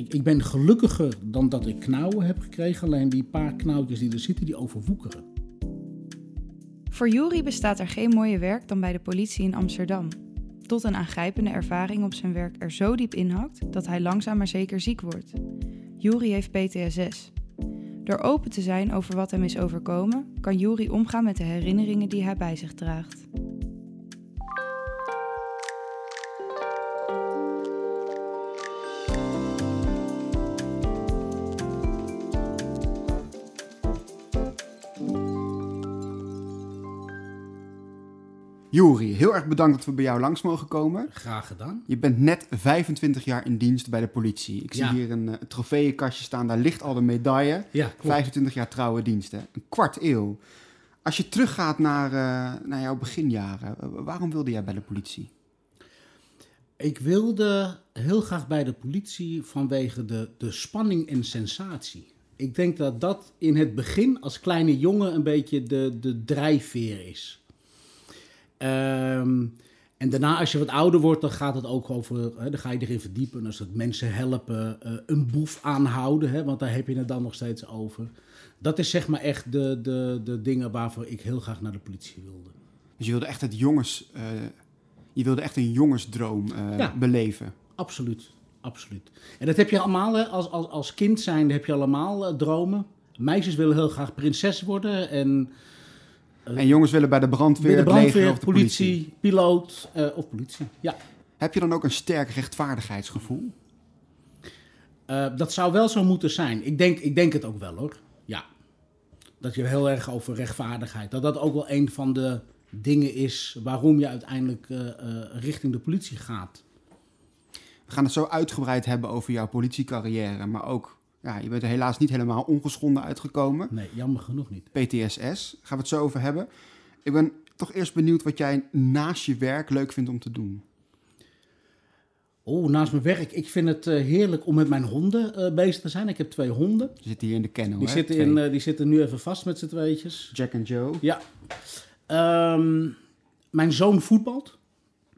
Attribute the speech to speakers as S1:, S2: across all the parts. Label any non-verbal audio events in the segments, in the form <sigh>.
S1: Ik, ik ben gelukkiger dan dat ik knauwen heb gekregen. Alleen die paar knauwtjes die er zitten, die overwoekeren.
S2: Voor Juri bestaat er geen mooier werk dan bij de politie in Amsterdam. Tot een aangrijpende ervaring op zijn werk er zo diep inhakt dat hij langzaam maar zeker ziek wordt. Juri heeft PTSS. Door open te zijn over wat hem is overkomen, kan Juri omgaan met de herinneringen die hij bij zich draagt.
S3: Heel erg bedankt dat we bij jou langs mogen komen.
S1: Graag gedaan.
S3: Je bent net 25 jaar in dienst bij de politie. Ik zie
S1: Ja.
S3: hier een, eh, trofeeënkastje staan, daar ligt al de medaille.
S1: Ja, klopt.
S3: 25 jaar trouwe diensten, een kwart eeuw. Als je teruggaat naar, eh, naar jouw beginjaren, eh, waarom wilde jij bij de politie?
S1: Ik wilde heel graag bij de politie vanwege de, de spanning en sensatie. Ik denk dat dat in het begin als kleine jongen een beetje de, de drijfveer is. Ehm, en daarna, als je wat ouder wordt, dan gaat het ook over, hè, dan ga je erin verdiepen. Als het mensen helpen, eh, een boef aanhouden, hè, want daar heb je het dan nog steeds over. Dat is zeg maar echt de, de, de dingen waarvoor ik heel graag naar de politie wilde.
S3: Dus je wilde echt het jongens, eh, je wilde echt een jongensdroom eh,
S1: Ja.
S3: beleven.
S1: Absoluut, absoluut. En dat heb je allemaal, hè, als, als, als kind zijn heb je allemaal dromen. Meisjes willen heel graag prinses worden en
S3: En jongens willen bij de brandweer,
S1: weer de
S3: leger
S1: brandweer,
S3: of de
S1: politie,
S3: politie.
S1: piloot eh, of politie. Ja,
S3: Heb je dan ook een sterk rechtvaardigheidsgevoel?
S1: Eh, dat zou wel zo moeten zijn. Ik denk, ik denk het ook wel hoor. Ja. Dat je heel erg over rechtvaardigheid. Dat dat ook wel een van de dingen is waarom je uiteindelijk eh, richting de politie gaat.
S3: We gaan het zo uitgebreid hebben over jouw politiecarrière, maar ook, ja, je bent er helaas niet helemaal ongeschonden uitgekomen.
S1: Nee, jammer genoeg niet.
S3: PTSS, gaan we het zo over hebben. Ik ben toch eerst benieuwd wat jij naast je werk leuk vindt om te doen.
S1: Oh, naast mijn werk. Ik vind het eh, heerlijk om met mijn honden eh, bezig te zijn. Ik heb twee honden.
S3: Je zit hier in de kennel,
S1: Die
S3: hè?
S1: zitten,
S3: Twee.
S1: in, eh, die zitten nu even vast met z'n tweetjes.
S3: Jack en Joe.
S1: Ja. Ehm, mijn zoon voetbalt.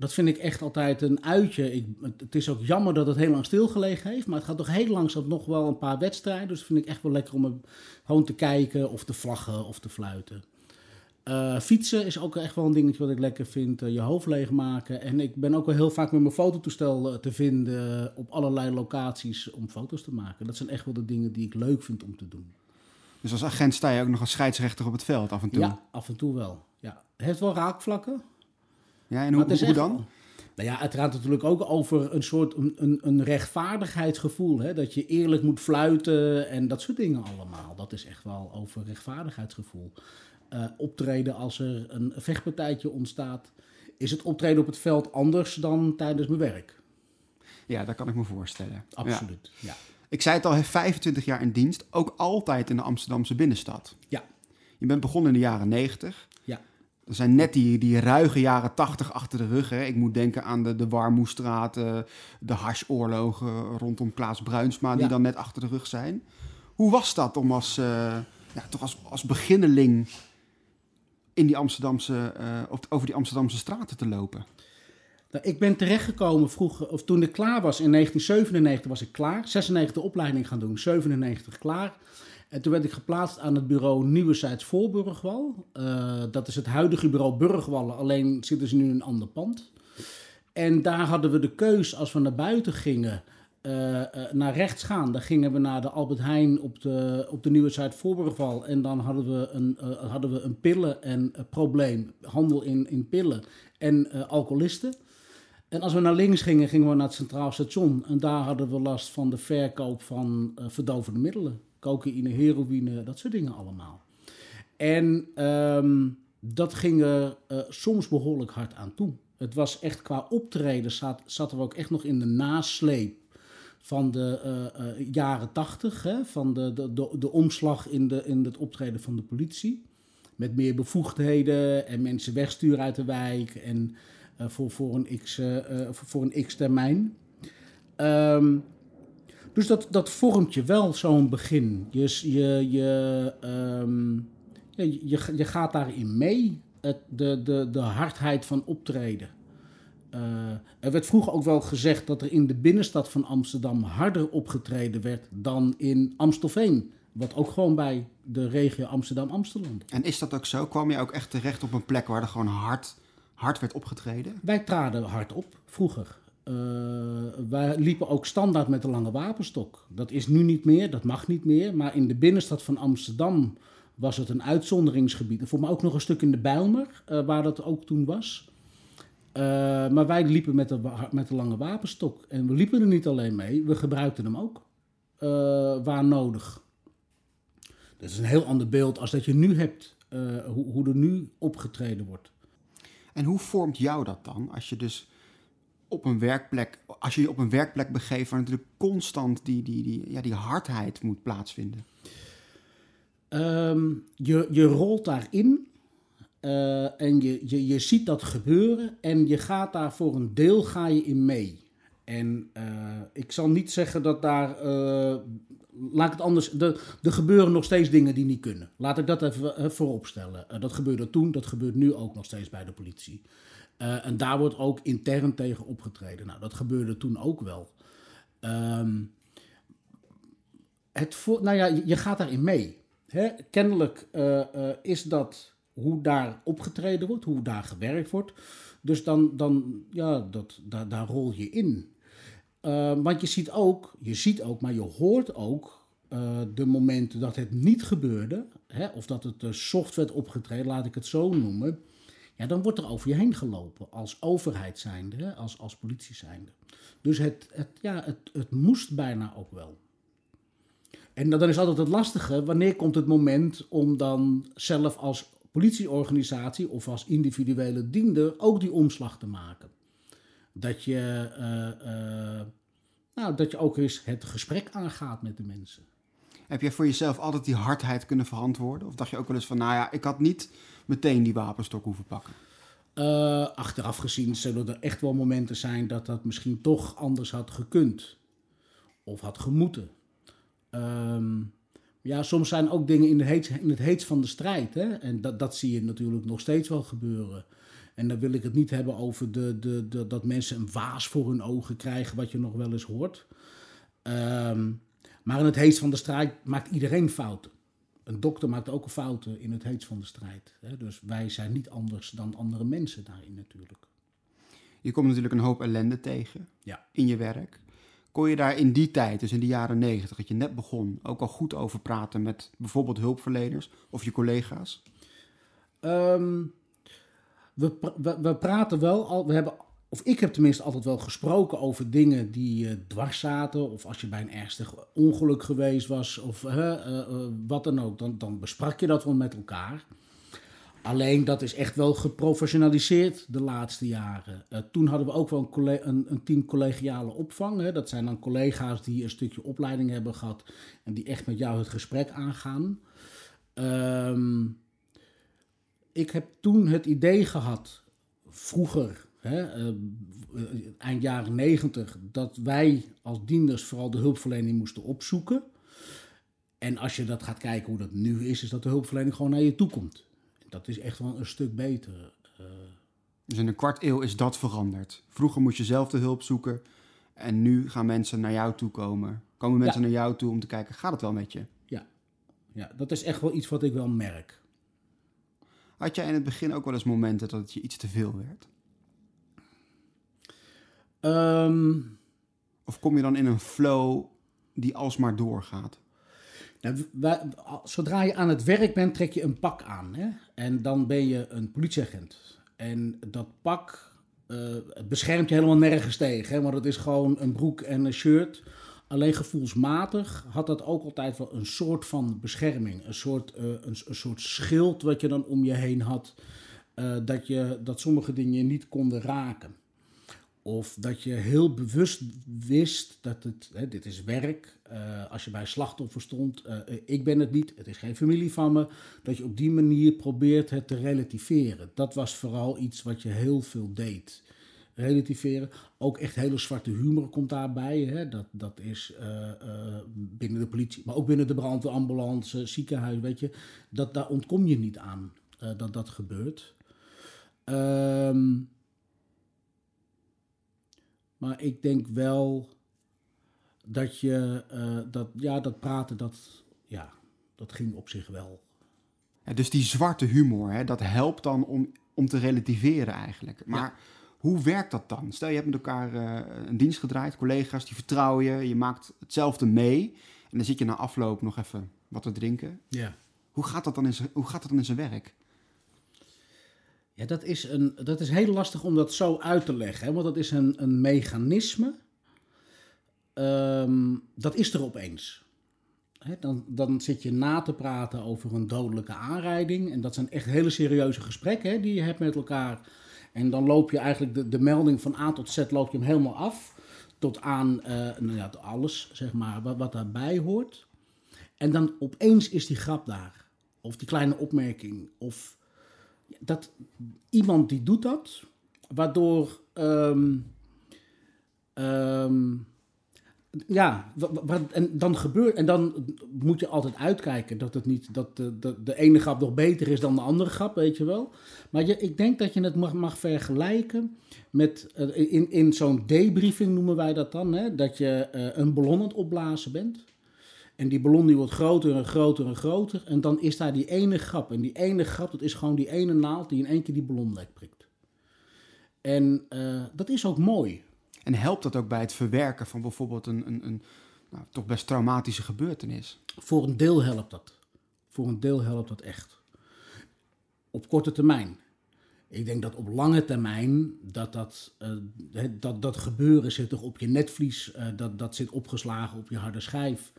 S1: Dat vind ik echt altijd een uitje. Ik, het, is ook jammer dat het heel lang stilgelegen heeft. Maar het gaat toch heel langzaam nog wel een paar wedstrijden. Dus dat vind ik echt wel lekker om gewoon te kijken of te vlaggen of te fluiten. Eh, fietsen is ook echt wel een dingetje wat ik lekker vind. Eh, je hoofd leegmaken. En ik ben ook wel heel vaak met mijn fototoestel eh, te vinden op allerlei locaties om foto's te maken. Dat zijn echt wel de dingen die ik leuk vind om te doen.
S3: Dus als agent sta je ook nog als scheidsrechter op het veld af en toe.
S1: Ja, af en toe wel. Ja. Het heeft wel raakvlakken.
S3: Ja, en hoe,
S1: echt
S3: dan?
S1: Nou ja, het gaat natuurlijk ook over een soort een, een, rechtvaardigheidsgevoel. Hè? Dat je eerlijk moet fluiten en dat soort dingen allemaal. Dat is echt wel over rechtvaardigheidsgevoel. Eh, optreden als er een vechtpartijtje ontstaat. Is het optreden op het veld anders dan tijdens mijn werk?
S3: Ja, dat kan ik me voorstellen.
S1: Absoluut. Ja.
S3: Ik zei het al, hij heeft 25 jaar in dienst, ook altijd in de Amsterdamse binnenstad.
S1: Ja.
S3: Je bent begonnen in de jaren 90. Er zijn net die, die ruige jaren 80 achter de rug. Hè. Ik moet denken aan de, de Warmoestraat, de hashoorlogen rondom Klaas Bruinsma, die
S1: Ja.
S3: dan net achter de rug zijn. Hoe was dat om als, eh, ja, toch als, als beginneling in die Amsterdamse, eh, op, over die Amsterdamse straten te lopen?
S1: Nou, ik ben terechtgekomen vroeger, of toen ik klaar was, in 1997 was ik klaar. 96 de opleiding gaan doen, 97 klaar. En toen werd ik geplaatst aan het bureau Nieuwezijds Voorburgwal. Eh, dat is het huidige bureau Burgwallen, alleen zitten ze nu in een ander pand. En daar hadden we de keus als we naar buiten gingen, eh, eh, naar rechts gaan. Dan gingen we naar de Albert Heijn op de, op de Nieuwe Zuid-Voorburgwal. En dan hadden we een, hadden we een pillen- en probleem, handel in, in pillen en alcoholisten. En als we naar links gingen, gingen we naar het Centraal Station. En daar hadden we last van de verkoop van verdovende middelen. Cocaïne, heroïne, dat soort dingen allemaal. En ehm, dat ging er eh, soms behoorlijk hard aan toe. Het was echt qua optreden, zat, zaten we ook echt nog in de nasleep van de eh, eh, jaren tachtig. Van de, de, de, omslag in, de, in het optreden van de politie. Met meer bevoegdheden en mensen wegsturen uit de wijk. En voor, voor een x, eh, eh, voor, voor een x termijn. Dus dat, dat vormt je wel zo'n begin. Je, je, je, ehm, je, je, je gaat daarin mee. Het, de, de, de hardheid van optreden. er werd vroeger ook wel gezegd dat er in de binnenstad van Amsterdam harder opgetreden werd dan in Amstelveen. Wat ook gewoon bij de regio Amsterdam-Amsterdam.
S3: En is dat ook zo? Kwam je ook echt terecht op een plek waar er gewoon hard, hard werd opgetreden?
S1: Wij traden hard op, vroeger. Uh, wij liepen ook standaard met een lange wapenstok. Dat is nu niet meer, dat mag niet meer. Maar in de binnenstad van Amsterdam was het een uitzonderingsgebied. En voor mij ook nog een stuk in de Bijlmer, uh, waar dat ook toen was. Uh, maar wij liepen met de, met de lange wapenstok. En we liepen er niet alleen mee, we gebruikten hem ook. waar nodig. Dat is een heel ander beeld als dat je nu hebt, hoe, hoe er nu opgetreden wordt.
S3: En hoe vormt jou dat dan? Als je dus op een werkplek, als je je op een werkplek begeeft waar natuurlijk constant die, die, die, ja, die hardheid moet plaatsvinden?
S1: Um, je, je rolt daarin uh, en je, je, je ziet dat gebeuren en je gaat daar voor een deel ga je in mee. En uh, ik zal niet zeggen dat daar, uh, laat ik het anders, er gebeuren nog steeds dingen die niet kunnen. Laat ik dat even vooropstellen. dat gebeurde toen, dat gebeurt nu ook nog steeds bij de politie. Uh, en daar wordt ook intern tegen opgetreden. Nou, dat gebeurde toen ook wel. Um, het voor, nou ja, je gaat daarin mee. Hè? Kennelijk uh, uh, is dat hoe daar opgetreden wordt, hoe daar gewerkt wordt. Dus dan, dan ja, dat, daar, daar rol je in. want je ziet ook, je ziet ook, maar je hoort ook de momenten dat het niet gebeurde, hè, of dat het soft werd opgetreden, laat ik het zo noemen ja, dan wordt er over je heen gelopen als overheid zijnde, als, als politie zijnde. Dus het, het, ja, het, het moest bijna ook wel. En dan is altijd het lastige, wanneer komt het moment om dan zelf als politieorganisatie of als individuele diender ook die omslag te maken. Dat je, uh, uh, nou, dat je ook eens het gesprek aangaat met de mensen.
S3: Heb jij voor jezelf altijd die hardheid kunnen verantwoorden? Of dacht je ook wel eens van, nou ja, ik had niet meteen die wapenstok hoeven pakken?
S1: Uh, achteraf gezien zullen er echt wel momenten zijn dat dat misschien toch anders had gekund. Of had gemoeten. Um, ja, soms zijn ook dingen in, in het heet van de strijd. Hè? En dat, dat zie je natuurlijk nog steeds wel gebeuren. En dan wil ik het niet hebben over de, de, de, dat mensen een waas voor hun ogen krijgen, wat je nog wel eens hoort. Um, maar in het heet van de strijd maakt iedereen fouten. Een dokter maakt ook fouten in het heet van de strijd. Dus wij zijn niet anders dan andere mensen daarin natuurlijk.
S3: Je komt natuurlijk een hoop ellende tegen
S1: ja.
S3: in je werk. Kon je daar in die tijd, dus in de jaren negentig, dat je net begon, ook al goed over praten met bijvoorbeeld hulpverleners of je collega's?
S1: Um, we, we, we, praten wel al, we hebben of ik heb tenminste altijd wel gesproken over dingen die uh, dwars zaten. Of als je bij een ernstig ongeluk geweest was, of uh, uh, wat dan ook, dan, dan besprak je dat wel met elkaar. Alleen dat is echt wel geprofessionaliseerd de laatste jaren. toen hadden we ook wel een, een, een team collegiale opvang. Hè. Dat zijn dan collega's die een stukje opleiding hebben gehad en die echt met jou het gesprek aangaan. Um, ik heb toen het idee gehad, vroeger hè, uh, eind jaren negentig, dat wij als dienders vooral de hulpverlening moesten opzoeken. En als je dat gaat kijken hoe dat nu is, is dat de hulpverlening gewoon naar je toe komt. Dat is echt wel een stuk beter. Uh,
S3: dus in een kwart eeuw is dat veranderd. Vroeger moest je zelf de hulp zoeken. En nu gaan mensen naar jou toe komen. Komen mensen ja. naar jou toe om te kijken, gaat het wel met je?
S1: Ja. ja, dat is echt wel iets wat ik wel merk.
S3: Had jij in het begin ook wel eens momenten dat het je iets te veel werd?
S1: Um,
S3: of kom je dan in een flow die alsmaar doorgaat?
S1: Nou, zodra je aan het werk bent, trek je een pak aan. Hè? En dan ben je een politieagent. En dat pak uh, beschermt je helemaal nergens tegen. Hè? Want het is gewoon een broek en een shirt. Alleen gevoelsmatig had dat ook altijd wel een soort van bescherming. Een soort, uh, een, een, soort schild wat je dan om je heen had. Uh, dat, je, dat sommige dingen niet konden raken. Of dat je heel bewust wist dat het, hè, dit is werk. Uh, als je bij slachtoffer stond, uh, ik ben het niet, het is geen familie van me. Dat je op die manier probeert het te relativeren. Dat was vooral iets wat je heel veel deed. Relativeren. Ook echt hele zwarte humor komt daarbij. Hè. Dat, dat is binnen de politie, maar ook binnen de brandweer, ambulance, ziekenhuis, weet je. Dat, daar ontkom je niet aan dat dat gebeurt. Ehm Maar ik denk wel dat je, eh, dat, ja, dat praten, dat, ja, dat ging op zich wel.
S3: Ja, dus die zwarte humor, hè, dat helpt dan om, om te relativeren eigenlijk. Maar hoe werkt dat dan? Stel je hebt met elkaar eh, een dienst gedraaid, collega's, die vertrouwen je, je maakt hetzelfde mee. En dan zit je na afloop nog even wat te drinken.
S1: Ja.
S3: Hoe gaat dat dan in zijn, hoe gaat dat dan in zijn werk?
S1: Ja, dat is, een, dat is heel lastig om dat zo uit te leggen. Hè? Want dat is een, een mechanisme. Ehm, dat is er opeens. Dan, dan zit je na te praten over een dodelijke aanrijding. En dat zijn echt hele serieuze gesprekken die je hebt met elkaar. En dan loop je eigenlijk de, de melding van A tot Z loop je hem helemaal af. Tot aan eh, nou ja, alles, zeg maar, wat, wat daarbij hoort. En dan opeens is die grap daar. Of die kleine opmerking. Of dat iemand die doet dat, waardoor. ehm, ehm, ja, en dan gebeurt. En dan moet je altijd uitkijken dat het niet. dat de, de, de ene grap nog beter is dan de andere grap, weet je wel. Maar je, ik denk dat je het mag, mag vergelijken met. eh, in, in zo'n debriefing noemen wij dat dan. Hè, dat je eh, een ballon aan het opblazen bent. En die ballon die wordt groter en groter en groter. En dan is daar die ene grap. En die ene grap, dat is gewoon die ene naald die in één keer die ballon lek prikt. En eh, dat is ook mooi.
S3: En helpt dat ook bij het verwerken van bijvoorbeeld een, een, een nou, toch best traumatische gebeurtenis?
S1: Voor een deel helpt dat. Voor een deel helpt dat echt. Op korte termijn. Ik denk dat op lange termijn dat dat, eh, dat, dat gebeuren zit toch op je netvlies, eh, dat, dat zit opgeslagen op je harde schijf.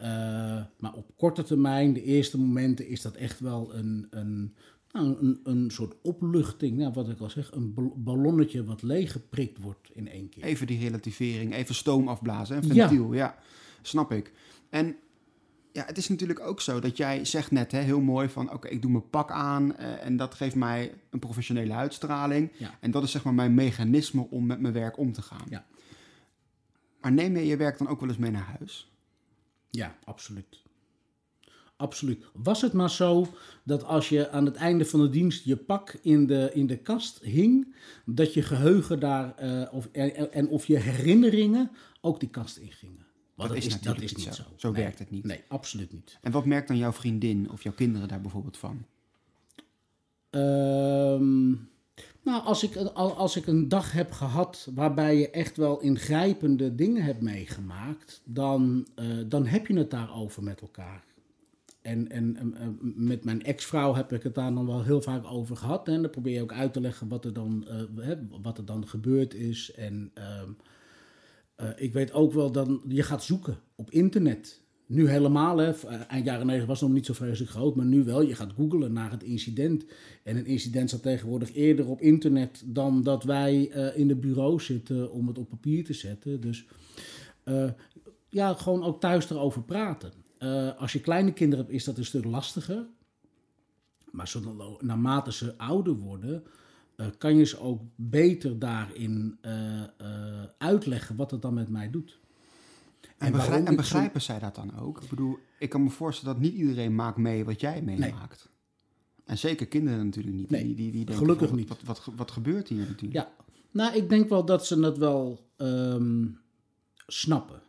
S1: Eh, maar op korte termijn, de eerste momenten, is dat echt wel een, een, nou, een, een soort opluchting. Nou, wat ik al zeg, een bal- ballonnetje wat leeggeprikt wordt in één keer.
S3: Even die relativering, even stoom afblazen, een
S1: Ja.
S3: ventiel, ja. snap ik. En ja, het is natuurlijk ook zo dat jij zegt net hè, heel mooi van... oké, ik doe mijn pak aan eh, en dat geeft mij een professionele uitstraling.
S1: Ja.
S3: En dat is zeg maar mijn mechanisme om met mijn werk om te gaan.
S1: Ja.
S3: Maar neem je je werk dan ook wel eens mee naar huis?
S1: Ja, absoluut. Absoluut. Was het maar zo dat als je aan het einde van de dienst je pak in de, in de kast hing, dat je geheugen daar eh, of, en, en of je herinneringen ook die kast ingingen?
S3: Dat is
S1: is, dat is
S3: niet zo.
S1: zo.
S3: Zo
S1: Nee,
S3: werkt het niet.
S1: Nee, absoluut niet.
S3: En wat merkt dan jouw vriendin of jouw kinderen daar bijvoorbeeld van?
S1: Ehm, nou, als ik, al- als ik een dag heb gehad waarbij je echt wel ingrijpende dingen hebt meegemaakt, dan, eh, dan heb je het daarover met elkaar. En, en en, en met mijn ex-vrouw heb ik het daar dan wel heel vaak over gehad. En dan probeer je ook uit te leggen wat er dan, eh, wat er dan gebeurd is. En ehm, eh, ik weet ook wel dat je gaat zoeken op internet. Nu helemaal, hè. Eh, eind jaren 90 was het nog niet zo vreselijk groot, maar nu wel. Je gaat googlen naar het incident. En een incident staat tegenwoordig eerder op internet dan dat wij eh, in de bureau zitten om het op papier te zetten. Dus eh, ja, gewoon ook thuis erover praten. Als je kleine kinderen hebt, is dat een stuk lastiger. Maar zo, naarmate ze ouder worden, kan je ze ook beter daarin uitleggen wat het dan met mij doet.
S3: En, begrijpen zij dat dan ook? Ik bedoel, ik kan me voorstellen dat niet iedereen maakt mee wat jij meemaakt. En zeker kinderen natuurlijk niet.
S1: Nee,
S3: die, die, die denken
S1: gelukkig
S3: van,
S1: niet.
S3: Wat, wat, wat gebeurt hier natuurlijk?
S1: Ja, nou, ik denk wel dat ze het wel ehm, snappen.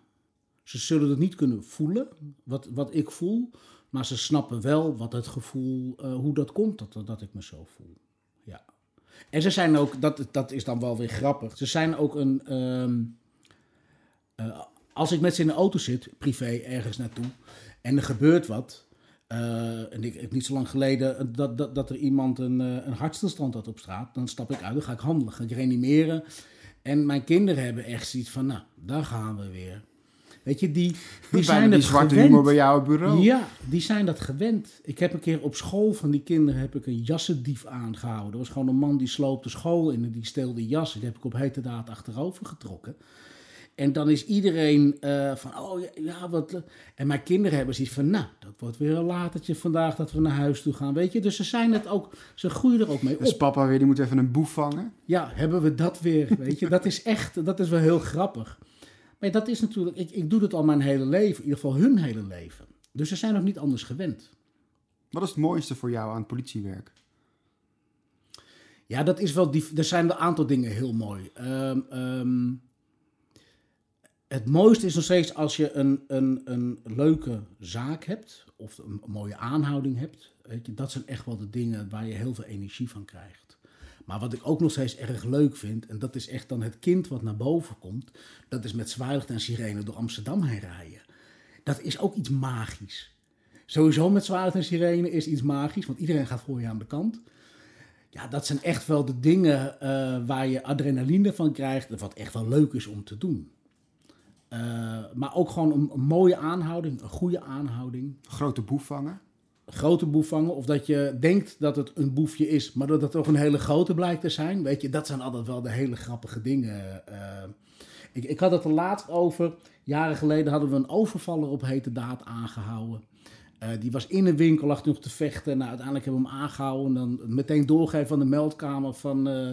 S1: Ze zullen het niet kunnen voelen, wat, wat ik voel, maar ze snappen wel wat het gevoel, eh, hoe dat komt dat, dat ik me zo voel. Ja. En ze zijn ook, dat, dat is dan wel weer grappig, ze zijn ook een, ehm, eh, als ik met ze in de auto zit, privé ergens naartoe, en er gebeurt wat, eh, en ik, ik- niet zo lang geleden dat, dat, dat er iemand een, eh, een hartstilstand had op straat, dan stap ik uit, dan ga ik handelen, ga ik reanimeren. En mijn kinderen hebben echt zoiets van, nou, daar gaan we weer. Weet je, die, <laughs> die zijn
S3: die zwarte
S1: gewend.
S3: humor bij jou op het bureau.
S1: Ja, die zijn dat gewend. Ik heb een keer op school van die kinderen heb ik een jassendief aangehouden. Er was gewoon een man die sloop de school in en die steelde jassen. Die heb ik op hete daad achterover getrokken. En dan is iedereen eh, van, oh ja, wat... le-" En mijn kinderen hebben zoiets van, nou, dat wordt weer een latertje vandaag dat we naar huis toe gaan, weet je. Dus ze zijn het ook, ze groeien er ook mee
S3: Dus
S1: op.
S3: papa weer, die moet even een boef vangen.
S1: Ja, hebben we dat weer, weet je. Dat is echt, dat is wel heel grappig. Maar dat is natuurlijk, ik, ik doe dat al mijn hele leven, in ieder geval hun hele leven. Dus ze zijn nog niet anders gewend.
S3: Wat is het mooiste voor jou aan het politiewerk?
S1: Ja, dat is wel. Die, er zijn een aantal dingen heel mooi. Ehm, het mooiste is nog steeds als je een, een, een leuke zaak hebt of een, mooie aanhouding hebt. Weet je, dat zijn echt wel de dingen waar je heel veel energie van krijgt. Maar wat ik ook nog steeds erg leuk vind, en dat is echt dan het kind wat naar boven komt, dat is met zwaailicht en sirene door Amsterdam heen rijden. Dat is ook iets magisch. Sowieso met zwaailicht en sirene is iets magisch, want iedereen gaat voor je aan de kant. Ja, dat zijn echt wel de dingen uh, waar je adrenaline van krijgt, wat echt wel leuk is om te doen. Uh, maar ook gewoon een, een, mooie aanhouding, een goede aanhouding.
S3: Grote boef vangen?
S1: Grote boef vangen. Of dat je denkt dat het een boefje is, maar dat het toch een hele grote blijkt te zijn. Weet je, dat zijn altijd wel de hele grappige dingen. Uh, ik, ik had het er laatst over. Jaren geleden hadden we een overvaller op hete daad aangehouden. Uh, die was in een winkel, lag nog te vechten. Nou, uiteindelijk hebben we hem aangehouden. En dan meteen doorgeven van de meldkamer van uh,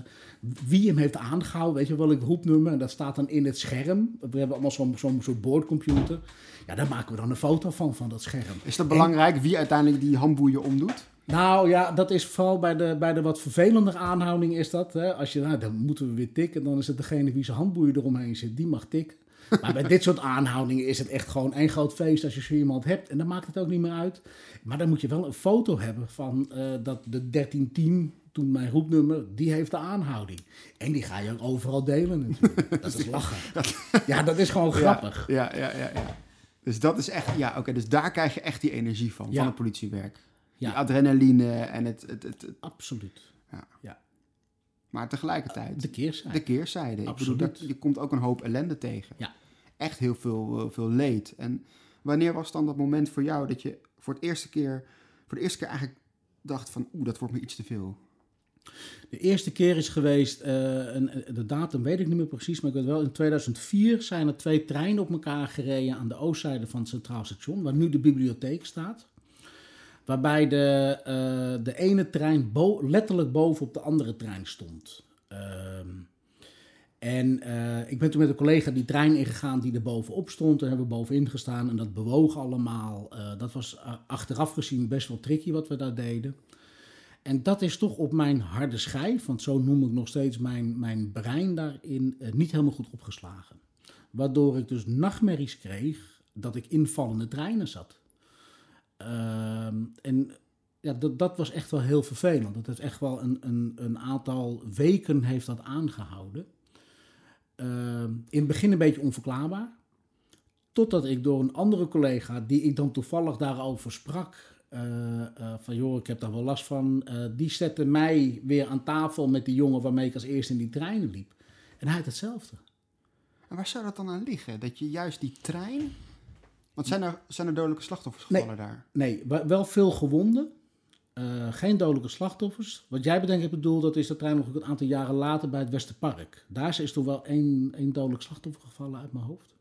S1: wie hem heeft aangehouden. Weet je wel, ik roepnummer. En dat staat dan in het scherm. We hebben allemaal zo'n zo'n soort boordcomputer. Ja, daar maken we dan een foto van, van dat scherm.
S3: Is dat belangrijk wie uiteindelijk die handboeien omdoet?
S1: Nou ja, dat is vooral bij de, bij de wat vervelender aanhouding is dat. Hè? Als je, nou, dan moeten we weer tikken. Dan is het degene wie zijn handboeien eromheen zit, die mag tikken. Maar bij dit soort aanhoudingen is het echt gewoon één groot feest als je zo iemand hebt. En dan maakt het ook niet meer uit. Maar dan moet je wel een foto hebben van uh, dat de 1310, toen mijn roepnummer, die heeft de aanhouding. En die ga je ook overal delen natuurlijk. <laughs> Dat is lachen. Ja, dat is gewoon grappig.
S3: Ja, ja, ja. ja, Dus dat is echt, ja, oké. dus daar krijg je echt die energie van, van het politiewerk. Die adrenaline en het... het, het, het
S1: Absoluut. Ja.
S3: Maar tegelijkertijd...
S1: De keerzijde.
S3: De keerzijde. Absoluut. Ik bedoel, dat, je komt ook een hoop ellende tegen. Ja. Echt heel veel, eh, veel leed. En wanneer was dan dat moment voor jou dat je voor, het eerste keer, voor de eerste keer eigenlijk dacht van... Oeh, dat wordt me iets te veel.
S1: De eerste keer is geweest, uh, de datum weet ik niet meer precies, maar ik weet wel, in 2004 zijn er twee treinen op elkaar gereden aan de oostzijde van het Centraal Station, waar nu de bibliotheek staat. Waarbij de, uh, de ene trein letterlijk bovenop de andere trein stond. Uh, en uh, ik ben toen met een collega die trein ingegaan die er bovenop stond. En hebben we bovenin gestaan en dat bewoog allemaal. Uh, dat was achteraf gezien best wel tricky wat we daar deden. En dat is toch op mijn harde schijf, want zo noem ik nog steeds mijn, mijn brein daarin, niet helemaal goed opgeslagen. Waardoor ik dus nachtmerries kreeg dat ik in vallende treinen zat. Uh, en ja, dat, dat was echt wel heel vervelend. Dat heeft echt wel een, een, een aantal weken heeft dat aangehouden. Uh, in het begin een beetje onverklaarbaar. Totdat ik door een andere collega, die ik dan toevallig daarover sprak, uh, uh, van joh, ik heb daar wel last van, eh, die zette mij weer aan tafel met die jongen waarmee ik als eerste in die treinen liep. En hij had hetzelfde.
S3: En waar zou dat dan aan liggen? Dat je juist die trein want zijn er, zijn er dodelijke slachtoffers gevallen daar?
S1: Nee, wel veel gewonden. Uh, geen dodelijke slachtoffers. Wat jij bedenkt, ik bedoel, dat is de trein nog een aantal jaren later bij het Westerpark. Daar is toch wel één, één dodelijk slachtoffer gevallen uit mijn hoofd.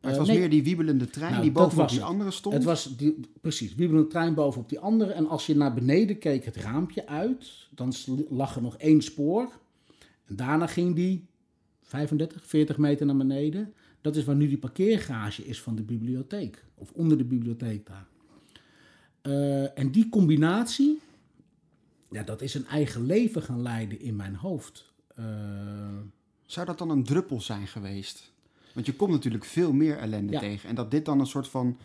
S3: Maar het was uh, meer die wiebelende trein nou, die bovenop die andere stond?
S1: Het was die, precies, wiebelende trein bovenop die andere. En als je naar beneden keek het raampje uit, dan lag er nog één spoor. En daarna ging die 35, 40 meter naar beneden. Dat is waar nu die parkeergarage is van de bibliotheek. Of onder de bibliotheek daar. Uh, en die combinatie, ja, dat is een eigen leven gaan leiden in mijn hoofd. Uh,
S3: Zou dat dan een druppel zijn geweest? Want je komt natuurlijk veel meer ellende ja. tegen. En dat dit dan een soort van.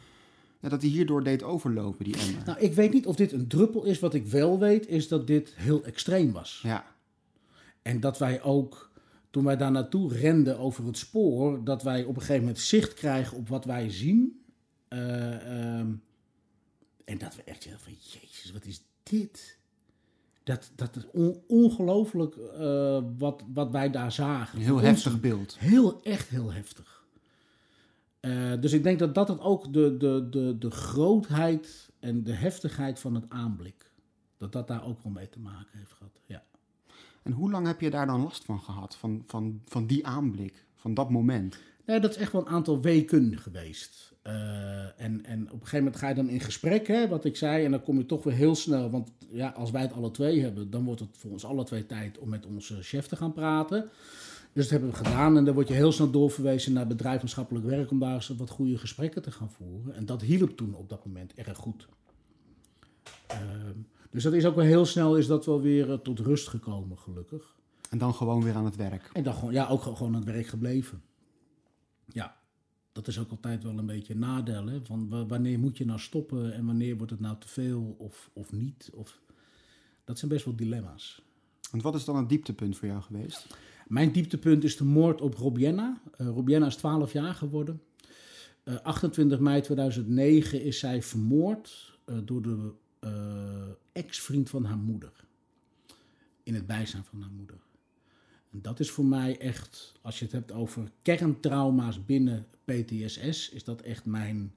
S3: Ja, dat hij hierdoor deed overlopen, die emmer.
S1: Nou, ik weet niet of dit een druppel is. Wat ik wel weet, is dat dit heel extreem was.
S3: Ja.
S1: En dat wij ook toen wij daar naartoe renden over het spoor, dat wij op een gegeven moment zicht krijgen op wat wij zien. Uh, uh, en dat we echt zeggen van, jezus, wat is dit? Dat, dat is on, ongelooflijk uh, wat, wat wij daar zagen.
S3: Een heel heftig beeld.
S1: Heel, echt heel heftig. Eh, dus ik denk dat dat het ook de, de, de, de grootheid en de heftigheid van het aanblik, dat dat daar ook wel mee te maken heeft gehad, ja.
S3: En hoe lang heb je daar dan last van gehad, van, van, van die aanblik, van dat moment?
S1: Dat is echt wel een aantal weken geweest. Uh, en, en op een gegeven moment ga je dan in gesprek, hè, wat ik zei, en dan kom je toch weer heel snel, want ja, als wij het alle twee hebben, dan wordt het voor ons alle twee tijd om met onze chef te gaan praten. Dus dat hebben we gedaan en dan word je heel snel doorverwezen naar bedrijf maatschappelijk werk om daar eens wat goede gesprekken te gaan voeren. En dat hielp toen op dat moment erg goed. Uh, dus dat is ook wel heel snel is dat wel weer uh, tot rust gekomen, gelukkig.
S3: En dan gewoon weer aan het werk.
S1: En dan gewoon, ja, ook gewoon aan het werk gebleven. ja, dat is ook altijd wel een beetje een nadeel. Hè? Van wa- wanneer moet je nou stoppen en wanneer wordt het nou te veel of, of niet? Of, dat zijn best wel dilemma's.
S3: Want wat is dan het dieptepunt voor jou geweest?
S1: Mijn dieptepunt is de moord op Robienna. Eh Robienna is 12 jaar geworden. Eh, 28 mei 2009 is zij vermoord eh, door de eh, ex-vriend van haar moeder. In het bijzijn van haar moeder. En dat is voor mij echt, als je het hebt over kerntrauma's binnen PTSS, is dat echt mijn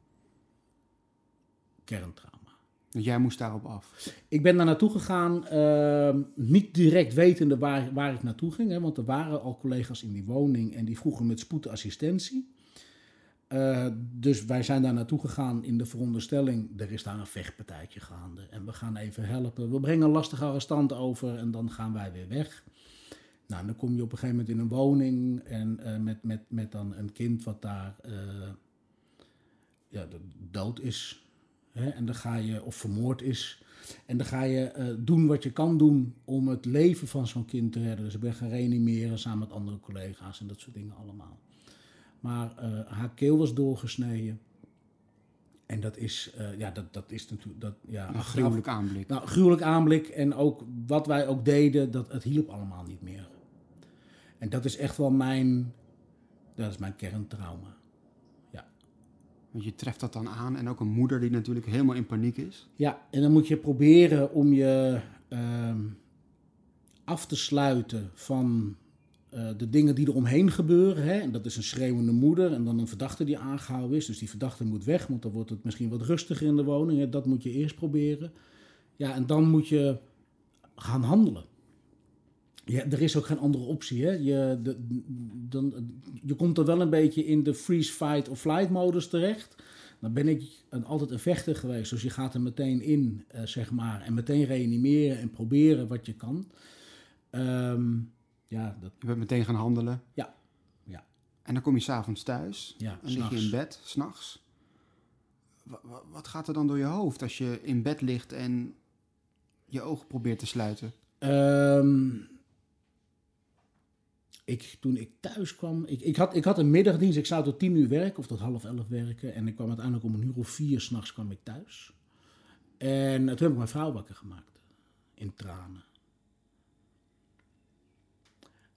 S1: kerntrauma.
S3: Jij moest daarop af.
S1: Ik ben daar naartoe gegaan, ehm, niet direct wetende waar, waar ik naartoe ging. Hè, want er waren al collega's in die woning en die vroegen met spoed Eh, dus wij zijn daar naartoe gegaan in de veronderstelling, er is daar een vechtpartijtje gaande. En we gaan even helpen. We brengen een lastige arrestant over en dan gaan wij weer weg. Nou, dan kom je op een gegeven moment in een woning en eh, met, met, met dan een kind wat daar eh, ja, dood is. Hè? En dan ga je, of vermoord is. En dan ga je doen wat je kan doen om het leven van zo'n kind te redden. Dus ik ben gaan reanimeren samen met andere collega's en dat soort dingen allemaal. Maar eh, haar keel was doorgesneden. En dat is, eh, ja, dat, dat is natuurlijk, dat, ja,
S3: Een gruwelijk aanblik.
S1: nou, gruwelijk aanblik en ook wat wij ook deden, dat, het hielp allemaal niet meer. En dat is echt wel mijn, dat is mijn kerntrauma.
S3: Want je treft dat dan aan. En ook een moeder die natuurlijk helemaal in paniek is.
S1: Ja, en dan moet je proberen om je ehm, af te sluiten van eh, de dingen die er omheen gebeuren. Hè? En dat is een schreeuwende moeder en dan een verdachte die aangehouden is. Dus die verdachte moet weg, want dan wordt het misschien wat rustiger in de woning. Hè? Dat moet je eerst proberen. Ja, en dan moet je gaan handelen. Er is ook geen andere optie. Hè? Je, dan, je komt er wel een beetje in de freeze, fight of flight modus terecht. Dan ben ik een, altijd een vechter geweest. Dus je gaat er meteen in, eh, zeg maar. En meteen reanimeren en proberen wat je kan. Ehm, ja, dat,
S3: Je bent meteen gaan handelen.
S1: Ja. Ja.
S3: En dan kom je s'avonds thuis.
S1: ja,
S3: En lig je in bed, s'nachts. Wa- wa- Wat gaat er dan door je hoofd als je in bed ligt en je ogen probeert te sluiten?
S1: Ehm, ik, toen ik thuis kwam, ik, ik, had, ik had een middagdienst. Ik zou tot tien uur werken of tot half elf werken. En ik kwam uiteindelijk om een uur of vier s'nachts kwam ik thuis. En toen heb ik mijn vrouw wakker gemaakt. In tranen.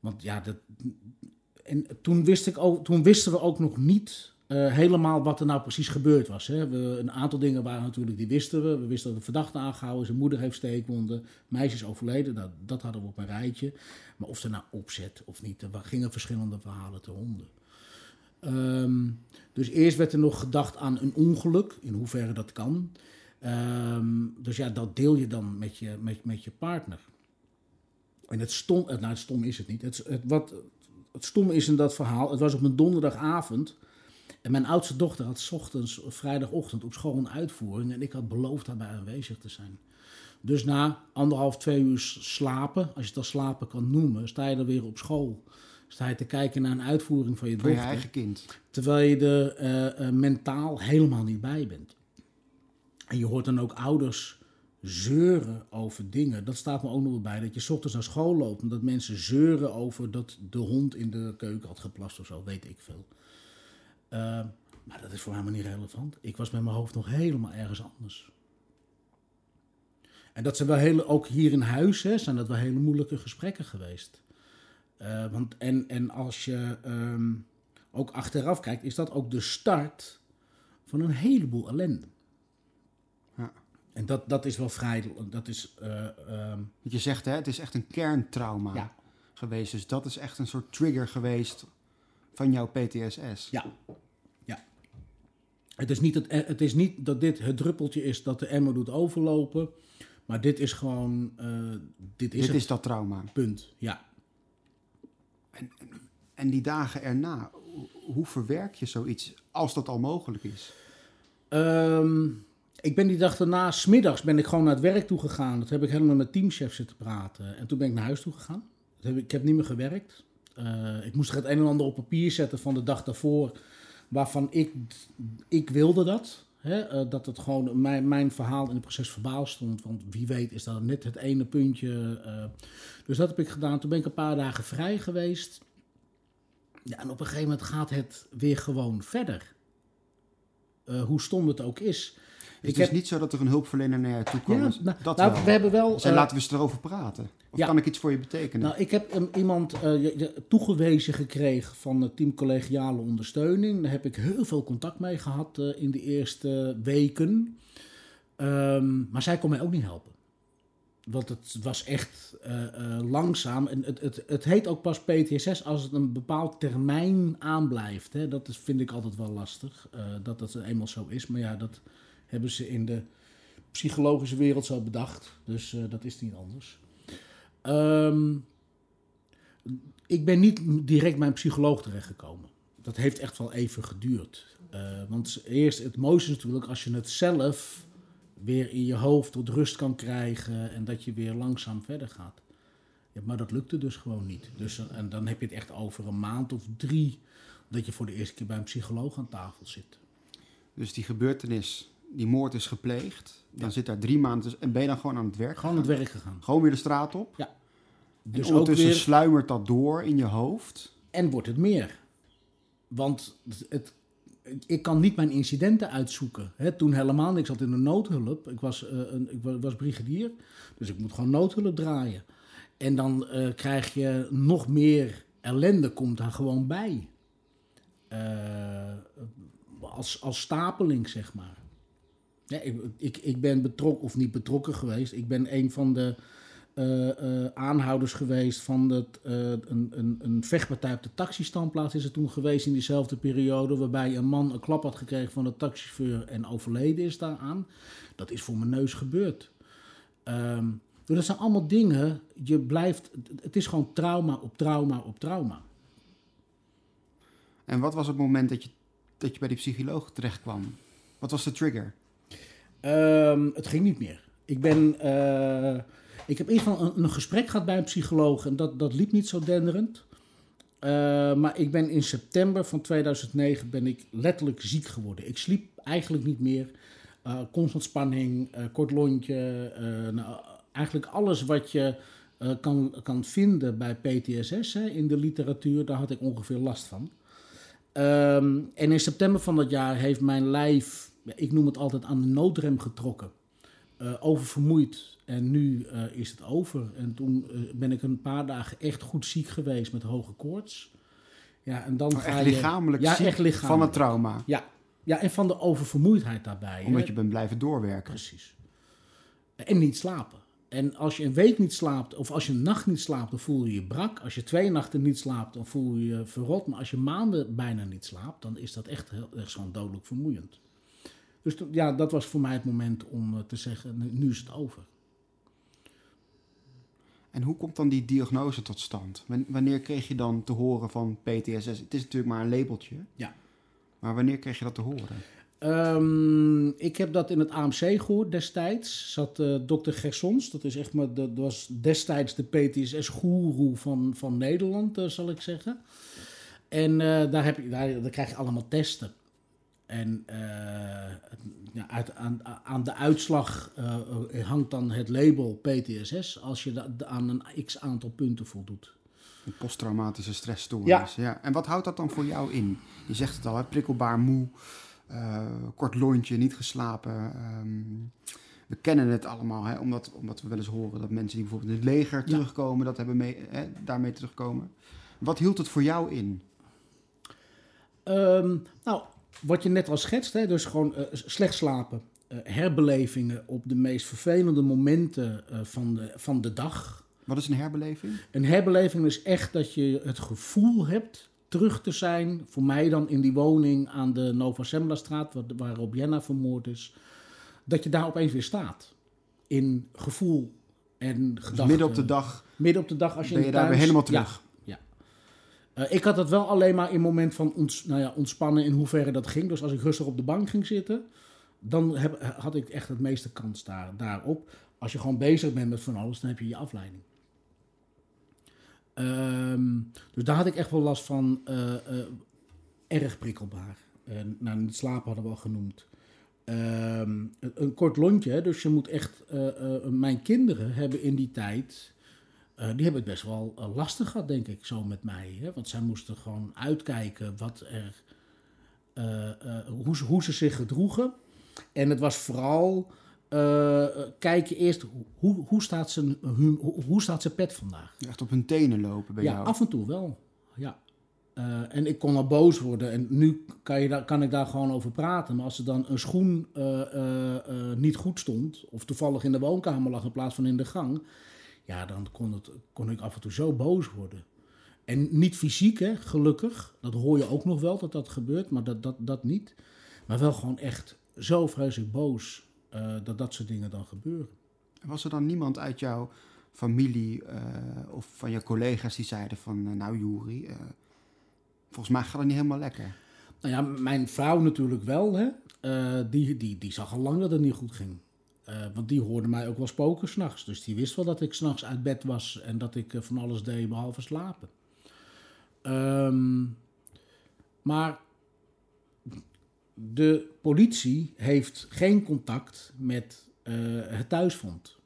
S1: Want ja, dat, en toen, wist ik ook, toen wisten we ook nog niet eh, helemaal wat er nou precies gebeurd was. Hè. We, een aantal dingen waren natuurlijk, die wisten we. We wisten dat een verdachte aangehouden zijn moeder heeft steekwonden, meisje is overleden. Dat, dat hadden we op een rijtje. Maar of er nou opzet of niet, er gingen verschillende verhalen te ronden. Ehm, dus eerst werd er nog gedacht aan een ongeluk, in hoeverre dat kan. Ehm, dus ja, dat deel je dan met je, met, met je partner. En het stom, nou het stom is het niet. Het, het, wat, het stom is in dat verhaal, het was op een donderdagavond. En mijn oudste dochter had 's ochtends, vrijdagochtend op school een uitvoering. En ik had beloofd daarbij aanwezig te zijn. Dus na anderhalf, twee uur slapen, als je het al slapen kan noemen, sta je er weer op school. Sta je te kijken naar een uitvoering van je
S3: Voor je
S1: dochter.
S3: eigen kind.
S1: Terwijl je er eh, eh, mentaal helemaal niet bij bent. En je hoort dan ook ouders zeuren over dingen. Dat staat me ook nog wel bij. Dat je ochtends naar school loopt en dat mensen zeuren over dat de hond in de keuken had geplast of zo, weet ik veel. Eh, maar dat is voor mij maar niet relevant. Ik was met mijn hoofd nog helemaal ergens anders. En dat zijn wel hele, ook hier in huis, hè, zijn dat wel hele moeilijke gesprekken geweest. Eh, want en, en als je ehm, ook achteraf kijkt, is dat ook de start van een heleboel ellende. En dat, dat is wel vrij, dat is, eh,
S3: Want je zegt, hè, het is echt een kerntrauma
S1: ja,
S3: geweest. Dus dat is echt een soort trigger geweest van jouw PTSS.
S1: ja, ja. Het is, niet het, het is niet dat dit het druppeltje is dat de emmer doet overlopen, maar dit is gewoon, eh, dit is
S3: Dit
S1: het
S3: is dat trauma.
S1: punt, ja.
S3: En die dagen erna, hoe- verwerk je zoiets als dat al mogelijk is?
S1: Ehm, ik ben die dag daarna, smiddags ben ik gewoon naar het werk toe gegaan. Dat heb ik helemaal met teamchef zitten praten. En toen ben ik naar huis toe gegaan. Heb ik, heb niet meer gewerkt. Eh, ik moest het een en ander op papier zetten van de dag daarvoor. Waarvan ik, ik wilde dat. Hè? eh, dat het gewoon mijn, mijn verhaal in het proces verbaal stond. Want wie weet is dat net het ene puntje. eh. dus dat heb ik gedaan. Toen ben ik een paar dagen vrij geweest. Ja, en op een gegeven moment gaat het weer gewoon verder. Hoe stom het ook is.
S3: Dus het is niet zo dat er een hulpverlener naar je toe komt.
S1: Ja, nou, dat nou, we hebben wel.
S3: Uh, laten we eens erover praten. Of ja, kan ik iets voor je betekenen?
S1: Nou, ik heb um, iemand uh, toegewezen gekregen van het team collegiale ondersteuning. Daar heb ik heel veel contact mee gehad uh, in de eerste weken. Um, maar zij kon mij ook niet helpen. Want het was echt langzaam. En het, het, het heet ook pas PTSS als het een bepaald termijn aanblijft. Hè. Dat is, vind ik altijd wel lastig. dat het eenmaal zo is. Maar ja, dat hebben ze in de psychologische wereld zo bedacht. Dus uh, dat is niet anders. Um, ik ben niet direct mijn psycholoog terechtgekomen. Dat heeft echt wel even geduurd. Uh, want eerst, het mooiste is natuurlijk als je het zelf weer in je hoofd tot rust kan krijgen en dat je weer langzaam verder gaat. Ja, maar dat lukte dus gewoon niet. Dus, eh, en dan heb je het echt over een maand of drie dat je voor de eerste keer bij een psycholoog aan tafel zit.
S3: Dus die gebeurtenis die moord is gepleegd. Dan zit daar drie maanden en ben je dan gewoon aan het werk
S1: Gewoon aan het werk gegaan.
S3: Gewoon weer de straat op?
S1: Ja.
S3: Dus en ondertussen weer... sluimert dat door in je hoofd?
S1: En wordt het meer. Want het, ik kan niet mijn incidenten uitzoeken. toen helemaal niks. Ik zat in de noodhulp. Ik was, uh, een, ik was brigadier. Dus ik moet gewoon noodhulp draaien. En dan uh, krijg je nog meer ellende komt daar gewoon bij. Uh, als, als stapeling, zeg maar. Ja, ik, ik, ben betrokken, of niet betrokken geweest. Ik ben een van de uh, uh, aanhouders geweest van het, uh, een, een, een vechtpartij op de taxistandplaats is er toen geweest in diezelfde periode. Waarbij een man een klap had gekregen van de taxichauffeur en overleden is daaraan. Dat is voor mijn neus gebeurd. Um, dus dat zijn allemaal dingen, je blijft, het is gewoon trauma op trauma op trauma.
S3: En wat was het moment dat je, dat je bij die psycholoog terecht kwam? Wat was de trigger?
S1: Um, het ging niet meer. Ik ben. Uh, ik heb eerst een, een gesprek gehad bij een psycholoog en dat, dat liep niet zo denderend. Uh, maar ik ben in september van 2009 ben ik letterlijk ziek geworden. Ik sliep eigenlijk niet meer. Uh, constant spanning, kort lontje. Nou, eigenlijk alles wat je kan, kan vinden bij PTSS hè, in de literatuur, daar had ik ongeveer last van. Um, en in september van dat jaar heeft mijn lijf ik noem het altijd aan de noodrem getrokken. Uh, oververmoeid. En nu uh, is het over. En toen uh, ben ik een paar dagen echt goed ziek geweest met hoge koorts. Ja, en dan
S3: oh, ga echt je, lichamelijk ja, echt lichamelijk. van het trauma.
S1: Ja. ja, en van de oververmoeidheid daarbij.
S3: Omdat hè? je bent blijven doorwerken.
S1: Precies. En niet slapen. En als je een week niet slaapt, of als je een nacht niet slaapt, dan voel je je brak. Als je twee nachten niet slaapt, dan voel je je verrot. Maar als je maanden bijna niet slaapt, dan is dat echt, heel, echt zo'n dodelijk vermoeiend. Dus ja, dat was voor mij het moment om eh, te zeggen, nu is het over.
S3: En hoe komt dan die diagnose tot stand? Wanneer kreeg je dan te horen van PTSS? Het is natuurlijk maar een labeltje.
S1: Ja.
S3: Maar wanneer kreeg je dat te horen?
S1: Um, ik heb dat in het AMC gehoord destijds. Zat uh, dokter Gersons, dat, is echt maar, dat was destijds de PTSS-goeroe van, van Nederland, uh, zal ik zeggen. En uh, daar, heb je, daar, daar krijg je allemaal testen. En uh, ja, uit, aan, aan, de uitslag uh, hangt dan het label PTSS als je da, aan een x aantal punten voldoet.
S3: Een posttraumatische stressstoornis. Ja. ja. En wat houdt dat dan voor jou in? Je zegt het al, hè? prikkelbaar moe, uh, kort lontje, niet geslapen. Um, we kennen het allemaal, hè? Omdat, omdat we wel eens horen dat mensen die bijvoorbeeld in het leger terugkomen, dat hebben mee, hè? daarmee terugkomen. Wat hield het voor jou in?
S1: Um, nou, wat je net al schetst, hè, dus gewoon uh, slecht slapen, uh, herbelevingen op de meest vervelende momenten uh, van, de, van de dag.
S3: Wat is een herbeleving?
S1: Een herbeleving is echt dat je het gevoel hebt terug te zijn, voor mij dan in die woning aan de Nova Sembla straat, waar, waar Robienna vermoord is, dat je daar opeens weer staat. In gevoel en gedachten. Dus
S3: midden op de dag.
S1: Midden op de dag als je,
S3: ben je daar weer helemaal terug.
S1: Ja. Uh, ik had dat wel alleen maar in moment van ons, nou ja, ontspannen in hoeverre dat ging. Dus als ik rustig op de bank ging zitten, dan heb, had ik echt het meeste kans daar, daarop. Als je gewoon bezig bent met van alles, dan heb je je afleiding. Um, dus daar had ik echt wel last van. Uh, uh, erg prikkelbaar. nou, het slapen hadden we al genoemd. Um, een, een, kort lontje, dus je moet echt. mijn kinderen hebben in die tijd eh, die hebben het best wel eh, lastig gehad, denk ik, zo met mij. Hè? Want zij moesten gewoon uitkijken wat er, eh, eh, hoe, ze, hoe ze zich gedroegen. En het was vooral eh, kijken eerst hoe, hoe, staat zijn, hoe, hoe staat zijn pet vandaag.
S3: Echt op hun tenen lopen bij
S1: ja,
S3: jou.
S1: af en toe wel. Ja. Eh, en ik kon al boos worden. En nu kan, je daar, kan ik daar gewoon over praten. Maar als er dan een schoen eh, eh, eh, niet goed stond, of toevallig in de woonkamer lag in plaats van in de gang, ja, dan kon, het, kon ik af en toe zo boos worden. En niet fysiek, hè, gelukkig. Dat hoor je ook nog wel dat dat gebeurt, maar dat, dat, dat niet. Maar wel gewoon echt zo vreselijk boos eh, dat dat soort dingen dan gebeuren.
S3: Was er dan niemand uit jouw familie eh, of van je collega's die zeiden van... eh, nou Juri, volgens mij gaat het niet helemaal lekker.
S1: Nou ja, mijn vrouw natuurlijk wel. Hè? Die, die, die zag al lang dat het niet goed ging. Eh, want die hoorde mij ook wel spoken s'nachts. Dus die wist wel dat ik s'nachts uit bed was en dat ik eh, van alles deed behalve slapen. Ehm, maar de politie heeft geen contact met eh, het thuisfront.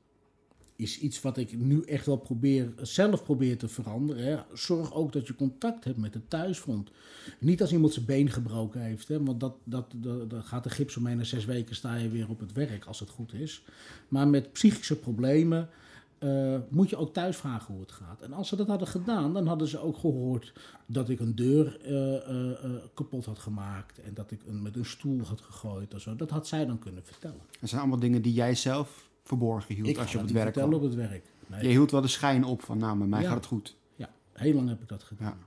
S1: Is iets wat ik nu echt wel probeer, zelf probeer te veranderen. Hè. Zorg ook dat je contact hebt met het thuisfront. Niet als iemand zijn been gebroken heeft, hè, want dat, dat, dat, gaat de gips omheen en zes weken sta je weer op het werk als het goed is. Maar met psychische problemen eh, moet je ook thuis vragen hoe het gaat. En als ze dat hadden gedaan, dan hadden ze ook gehoord dat ik een deur eh, eh, kapot had gemaakt en dat ik een, met een stoel had gegooid of zo. Dat had zij dan kunnen vertellen.
S3: Dat zijn allemaal dingen die jij zelf verborgen hield
S1: ik
S3: als je op het werk
S1: vertellen
S3: kwam.
S1: op het werk. Nee.
S3: Je hield wel de schijn op van, nou, met mij
S1: Ja.
S3: gaat het goed.
S1: Ja, heel lang heb ik dat gedaan.
S3: Ja.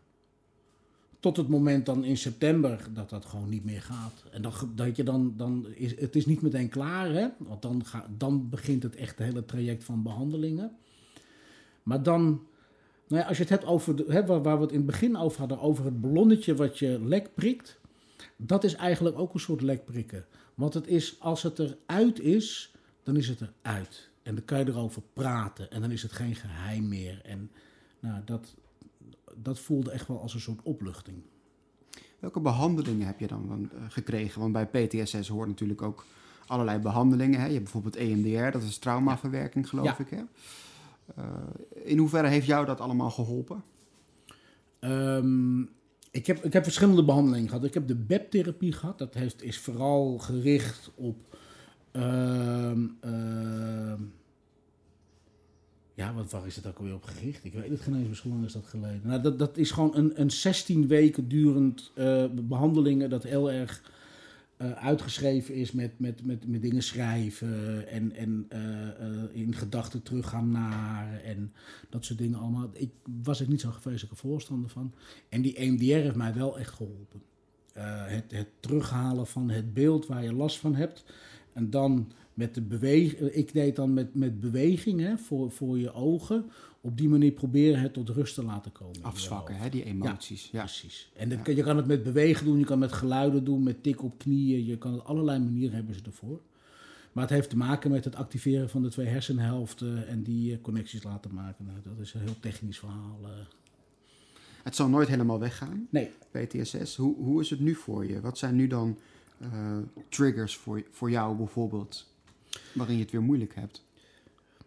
S1: Tot het moment dan in september dat dat gewoon niet meer gaat. En dan, dat je dan, dan is het is niet meteen klaar, hè? Want dan, ga, dan begint het echt het hele traject van behandelingen. Maar dan, nou ja, als je het hebt over, de, hè, waar, waar we het in het begin over hadden, over het ballonnetje wat je lek prikt. Dat is eigenlijk ook een soort lek prikken. Want het is, als het eruit is, dan is het eruit. En dan kan je erover praten en dan is het geen geheim meer. En nou, dat, dat voelde echt wel als een soort opluchting.
S3: Welke behandelingen heb je dan eh, gekregen? Want bij PTSS hoort natuurlijk ook allerlei behandelingen. Hè? Je hebt bijvoorbeeld EMDR, dat is traumaverwerking, geloof
S1: Ja.
S3: ik. Hè? Eh, in hoeverre heeft jou dat allemaal geholpen?
S1: Ehm, ik, heb, ik heb verschillende behandelingen gehad. Ik heb de BEP-therapie gehad. Dat heeft, is vooral gericht op. ehm, ehm, ja, wat, waar is het ook alweer op gericht? Ik weet het geen eens, lang is dat geleden? Nou, dat, dat is gewoon een, een 16 weken durend eh, behandelingen dat heel erg eh, uitgeschreven is met, met, met, met dingen schrijven en, en eh, in gedachten teruggaan naar en dat soort dingen allemaal. Ik was er niet zo'n vreselijke voorstander van. En die EMDR heeft mij wel echt geholpen. Eh, het, het terughalen van het beeld waar je last van hebt. En dan met de beweging. Ik deed dan met, met beweging hè, voor, voor je ogen. Op die manier proberen het tot rust te laten komen.
S3: Afzwakken, hè, die emoties. Ja.
S1: Precies. En dat, je kan het met bewegen doen, je kan het met geluiden doen, met tik op knieën. Je kan het allerlei manieren hebben ze ervoor. Maar het heeft te maken met het activeren van de twee hersenhelften en die eh, connecties laten maken. Nou, dat is een heel technisch verhaal. eh.
S3: Het zal nooit helemaal weggaan,
S1: Nee,
S3: PTSS. Hoe, hoe is het nu voor je? Wat zijn nu dan eh, triggers voor, voor jou bijvoorbeeld, waarin je het weer moeilijk hebt?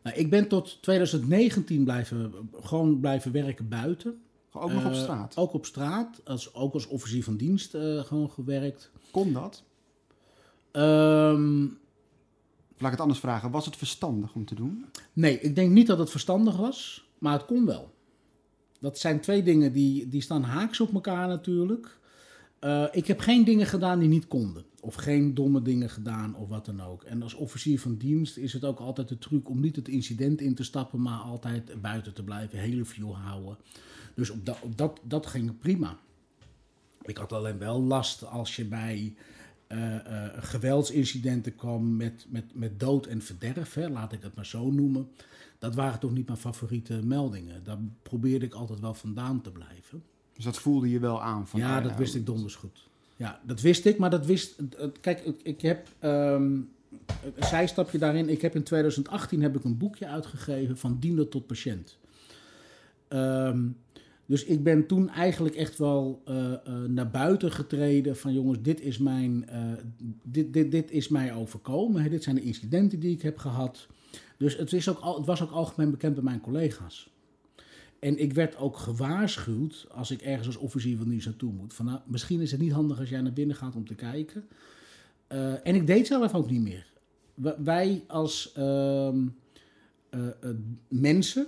S1: nou, ik ben tot 2019 blijven, gewoon blijven werken buiten.
S3: Ook nog op
S1: Eh,
S3: straat?
S1: Ook op straat, als, ook als officier van dienst eh, gewoon gewerkt.
S3: Kon dat? Of laat ik het anders vragen. Was het verstandig om te doen?
S1: Nee, ik denk niet dat het verstandig was, maar het kon wel. Dat zijn twee dingen die, die staan haaks op elkaar natuurlijk. Eh, ik heb geen dingen gedaan die niet konden. Of geen domme dingen gedaan of wat dan ook. En als officier van dienst is het ook altijd de truc om niet het incident in te stappen, maar altijd buiten te blijven, hele view houden. Dus op dat, dat, dat ging prima. Ik had alleen wel last als je bij eh, eh, geweldsincidenten kwam met, met, met dood en verderf, hè, laat ik het maar zo noemen. Dat waren toch niet mijn favoriete meldingen. Daar probeerde ik altijd wel vandaan te blijven.
S3: Dus dat voelde je wel aan? Van,
S1: ja,
S3: ah,
S1: dat wist ik donders goed. Ja, dat wist ik, maar dat wist... Kijk, ik, heb... ehm, een zijstapje daarin. Ik heb in 2018 heb ik een boekje uitgegeven van diender tot patiënt. Ehm, dus ik ben toen eigenlijk echt wel eh, eh, naar buiten getreden van jongens, dit is, mijn, eh, dit, dit, dit is mij overkomen. Hè. Dit zijn de incidenten die ik heb gehad. Dus het, is ook, al- het was ook algemeen bekend bij mijn collega's. En ik werd ook gewaarschuwd als ik ergens als officier van dienst naartoe moet. Van, nou, misschien is het niet handig als jij naar binnen gaat om te kijken. Uh, en ik deed zelf ook niet meer. wij als uh, uh, mensen,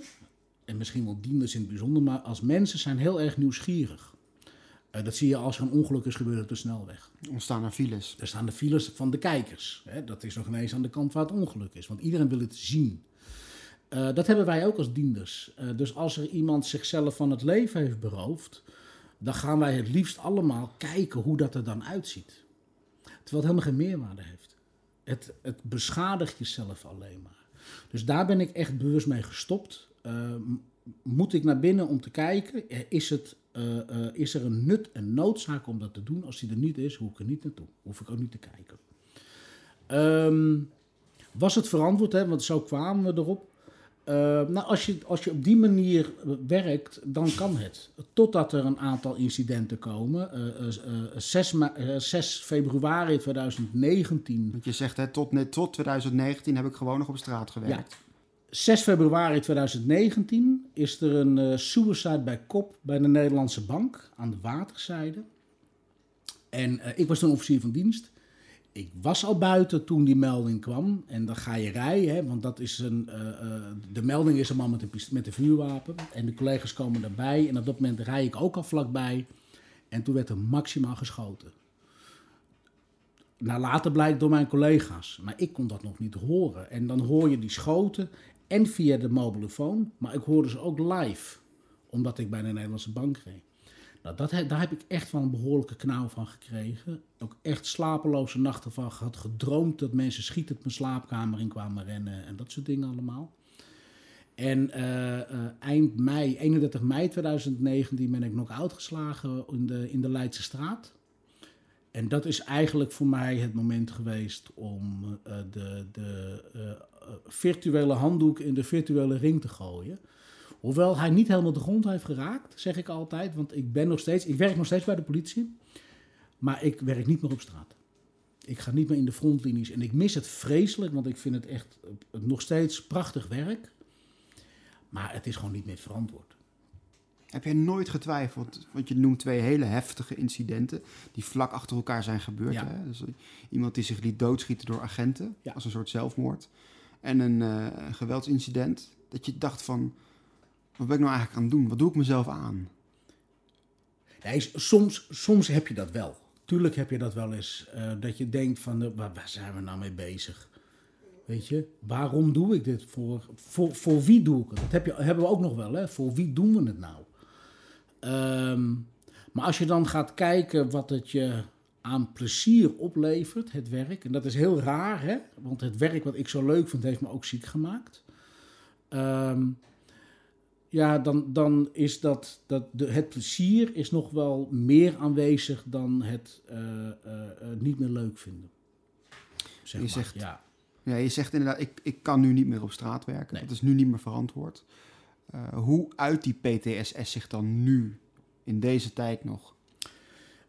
S1: en misschien wel dienders in het bijzonder, maar als mensen zijn heel erg nieuwsgierig. Dat zie je als er een ongeluk is gebeurd op de snelweg.
S3: Ontstaan er files.
S1: Er staan de files van de kijkers. Hè? Dat is nog ineens aan de kant waar het ongeluk is. Want iedereen wil het zien. Uh, dat hebben wij ook als dienders. Uh, dus als er iemand zichzelf van het leven heeft beroofd, dan gaan wij het liefst allemaal kijken hoe dat er dan uitziet. Terwijl het helemaal geen meerwaarde heeft. Het, het beschadigt jezelf alleen maar. Dus daar ben ik echt bewust mee gestopt. Uh, moet ik naar binnen om te kijken? Is, het, is er een nut en noodzaak om dat te doen? Als die er niet is, hoef ik er niet naartoe. Hoef ik ook niet te kijken. Um, was het verantwoord, hè? want zo kwamen we erop. Uh, nou, als je, als je op die manier werkt, dan kan het. Totdat er een aantal incidenten komen. Uh, uh, 6, 6, februari 2019.
S3: Want je zegt, hè, tot, tot 2019 heb ik gewoon nog op straat gewerkt.
S1: Ja. 6 februari 2019 is er een suicide bij kop bij de Nederlandse Bank aan de waterzijde. En ik was toen officier van dienst ik was al buiten toen die melding kwam. En dan ga je rijden, hè, want dat is een, uh, uh, de melding is een man met een, met een vuurwapen. En de collega's komen daarbij. En op dat moment rij ik ook al vlakbij. En toen werd er maximaal geschoten. Nou, later blijkt door mijn collega's. Maar ik kon dat nog niet horen. En dan hoor je die schoten. En via de mobielefoon. Maar ik hoorde ze ook live. Omdat ik bij de Nederlandse bank reed. Nou, dat, daar heb ik echt van een behoorlijke knauw van gekregen. Ook echt slapeloze nachten van gehad. Gedroomd dat mensen schietend mijn slaapkamer in kwamen rennen en dat soort dingen allemaal. En uh, uh, eind mei, 31 mei 2019, ben ik nog uitgeslagen in de, in de Leidse straat. En dat is eigenlijk voor mij het moment geweest om uh, de, de virtuele handdoek in de virtuele ring te gooien. Hoewel hij niet helemaal de grond heeft geraakt, zeg ik altijd. Want ik ben nog steeds, ik werk nog steeds bij de politie. Maar ik werk niet meer op straat. Ik ga niet meer in de frontlinies. En ik mis het vreselijk, want ik vind het echt nog steeds prachtig werk. Maar het is gewoon niet meer verantwoord.
S3: Heb jij nooit getwijfeld, want je noemt twee hele heftige incidenten die vlak achter elkaar zijn gebeurd.
S1: Ja.
S3: Hè? Dus iemand die zich liet doodschieten door agenten,
S1: Ja.
S3: als een soort zelfmoord. En een eh, geweldsincident, dat je dacht van, wat ben ik nou eigenlijk aan het doen? Wat doe ik mezelf aan?
S1: Soms, soms heb je dat wel. Tuurlijk heb je dat wel eens. eh, dat je denkt van, eh, waar, waar zijn we nou mee bezig? Weet je, waarom doe ik dit? Voor, voor, voor wie doe ik het? Dat heb je, hebben we ook nog wel, hè? Voor wie doen we het nou? Ehm, maar als je dan gaat kijken wat het je aan plezier oplevert, het werk. En dat is heel raar, hè? Want het werk wat ik zo leuk vind, heeft me ook ziek gemaakt. Ehm, ja, dan, dan is dat, dat de, het plezier is nog wel meer aanwezig dan het eh, eh, eh, niet meer leuk vinden. Zeg
S3: Je
S1: maar.
S3: zegt-
S1: ja.
S3: Ja, je zegt inderdaad, ik, ik kan nu niet meer op straat werken.
S1: Nee.
S3: Dat is nu niet meer verantwoord. Hoe uit die PTSS zich dan nu, in deze tijd nog?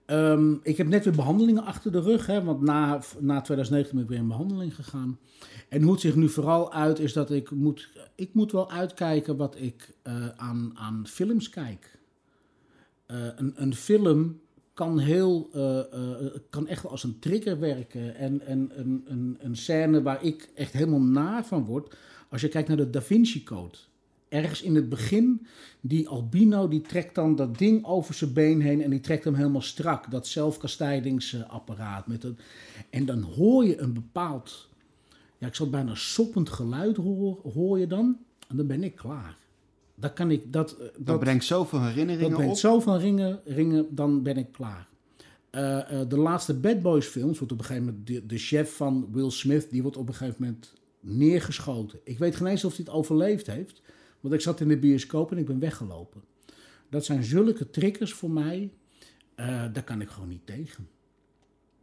S1: Ehm, ik heb net weer behandelingen achter de rug, hè, want na, na 2019 ben ik weer in behandeling gegaan. En hoe het zich nu vooral uit is dat ik moet, ik moet wel uitkijken wat ik eh, aan, aan films kijk. Eh, een, een film kan, heel, eh, kan echt wel als een trigger werken. En, en een, een, een scène waar ik echt helemaal naar van word. Als je kijkt naar de Da Vinci Code. Ergens in het begin, die albino, die trekt dan dat ding over zijn been heen en die trekt hem helemaal strak. Dat zelfkastijdingsapparaat. Met het, en dan hoor je een bepaald, ja, ik zal het bijna soppend geluid hoor, hoor je dan. En dan ben ik klaar. Dat kan ik, dat, eh,
S3: Dat,
S1: dat,
S3: brengt zoveel herinneringen
S1: dat brengt
S3: op.
S1: zo van ringen, ringen, dan ben ik klaar. Eh, eh, de laatste Bad Boys films wordt op een gegeven moment de, de chef van Will Smith, die wordt op een gegeven moment neergeschoten. Ik weet geen eens of hij het overleefd heeft, want ik zat in de bioscoop en ik ben weggelopen. Dat zijn zulke triggers voor mij, eh, daar kan ik gewoon niet tegen.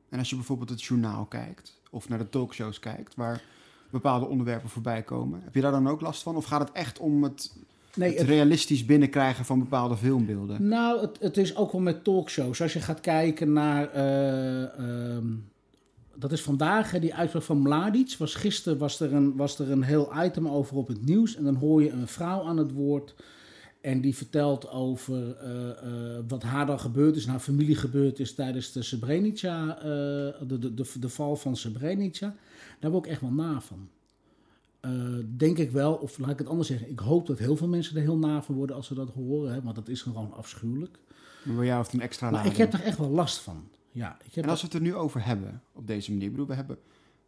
S3: En als je bijvoorbeeld het journaal kijkt, of naar de talkshows kijkt, waar bepaalde onderwerpen voorbij komen, heb je daar dan ook last van? Of gaat het echt om het,
S1: Nee,
S3: het
S1: het-
S3: realistisch binnenkrijgen van bepaalde filmbeelden?
S1: Nou, het, het is ook wel met talkshows. Als je gaat kijken naar. eh, ehm, dat is vandaag, hè, die uitspraak van Mladic. Was, gisteren was er, een, was er een heel item over op het nieuws. En dan hoor je een vrouw aan het woord. En die vertelt over eh, eh, wat haar dan gebeurd is, haar familie gebeurd is tijdens de Srebrenica, eh, de, de, de, de, val van Srebrenica. Daar word ik echt wel na van. denk ik wel, of laat ik het anders zeggen, ik hoop dat heel veel mensen er heel na van worden als ze dat horen, hè, want dat is gewoon afschuwelijk.
S3: Maar jou heeft een extra
S1: Maar ik heb er echt wel last van. Ja, ik heb
S3: en als we het er nu over hebben, op deze manier, ik bedoel, we, hebben,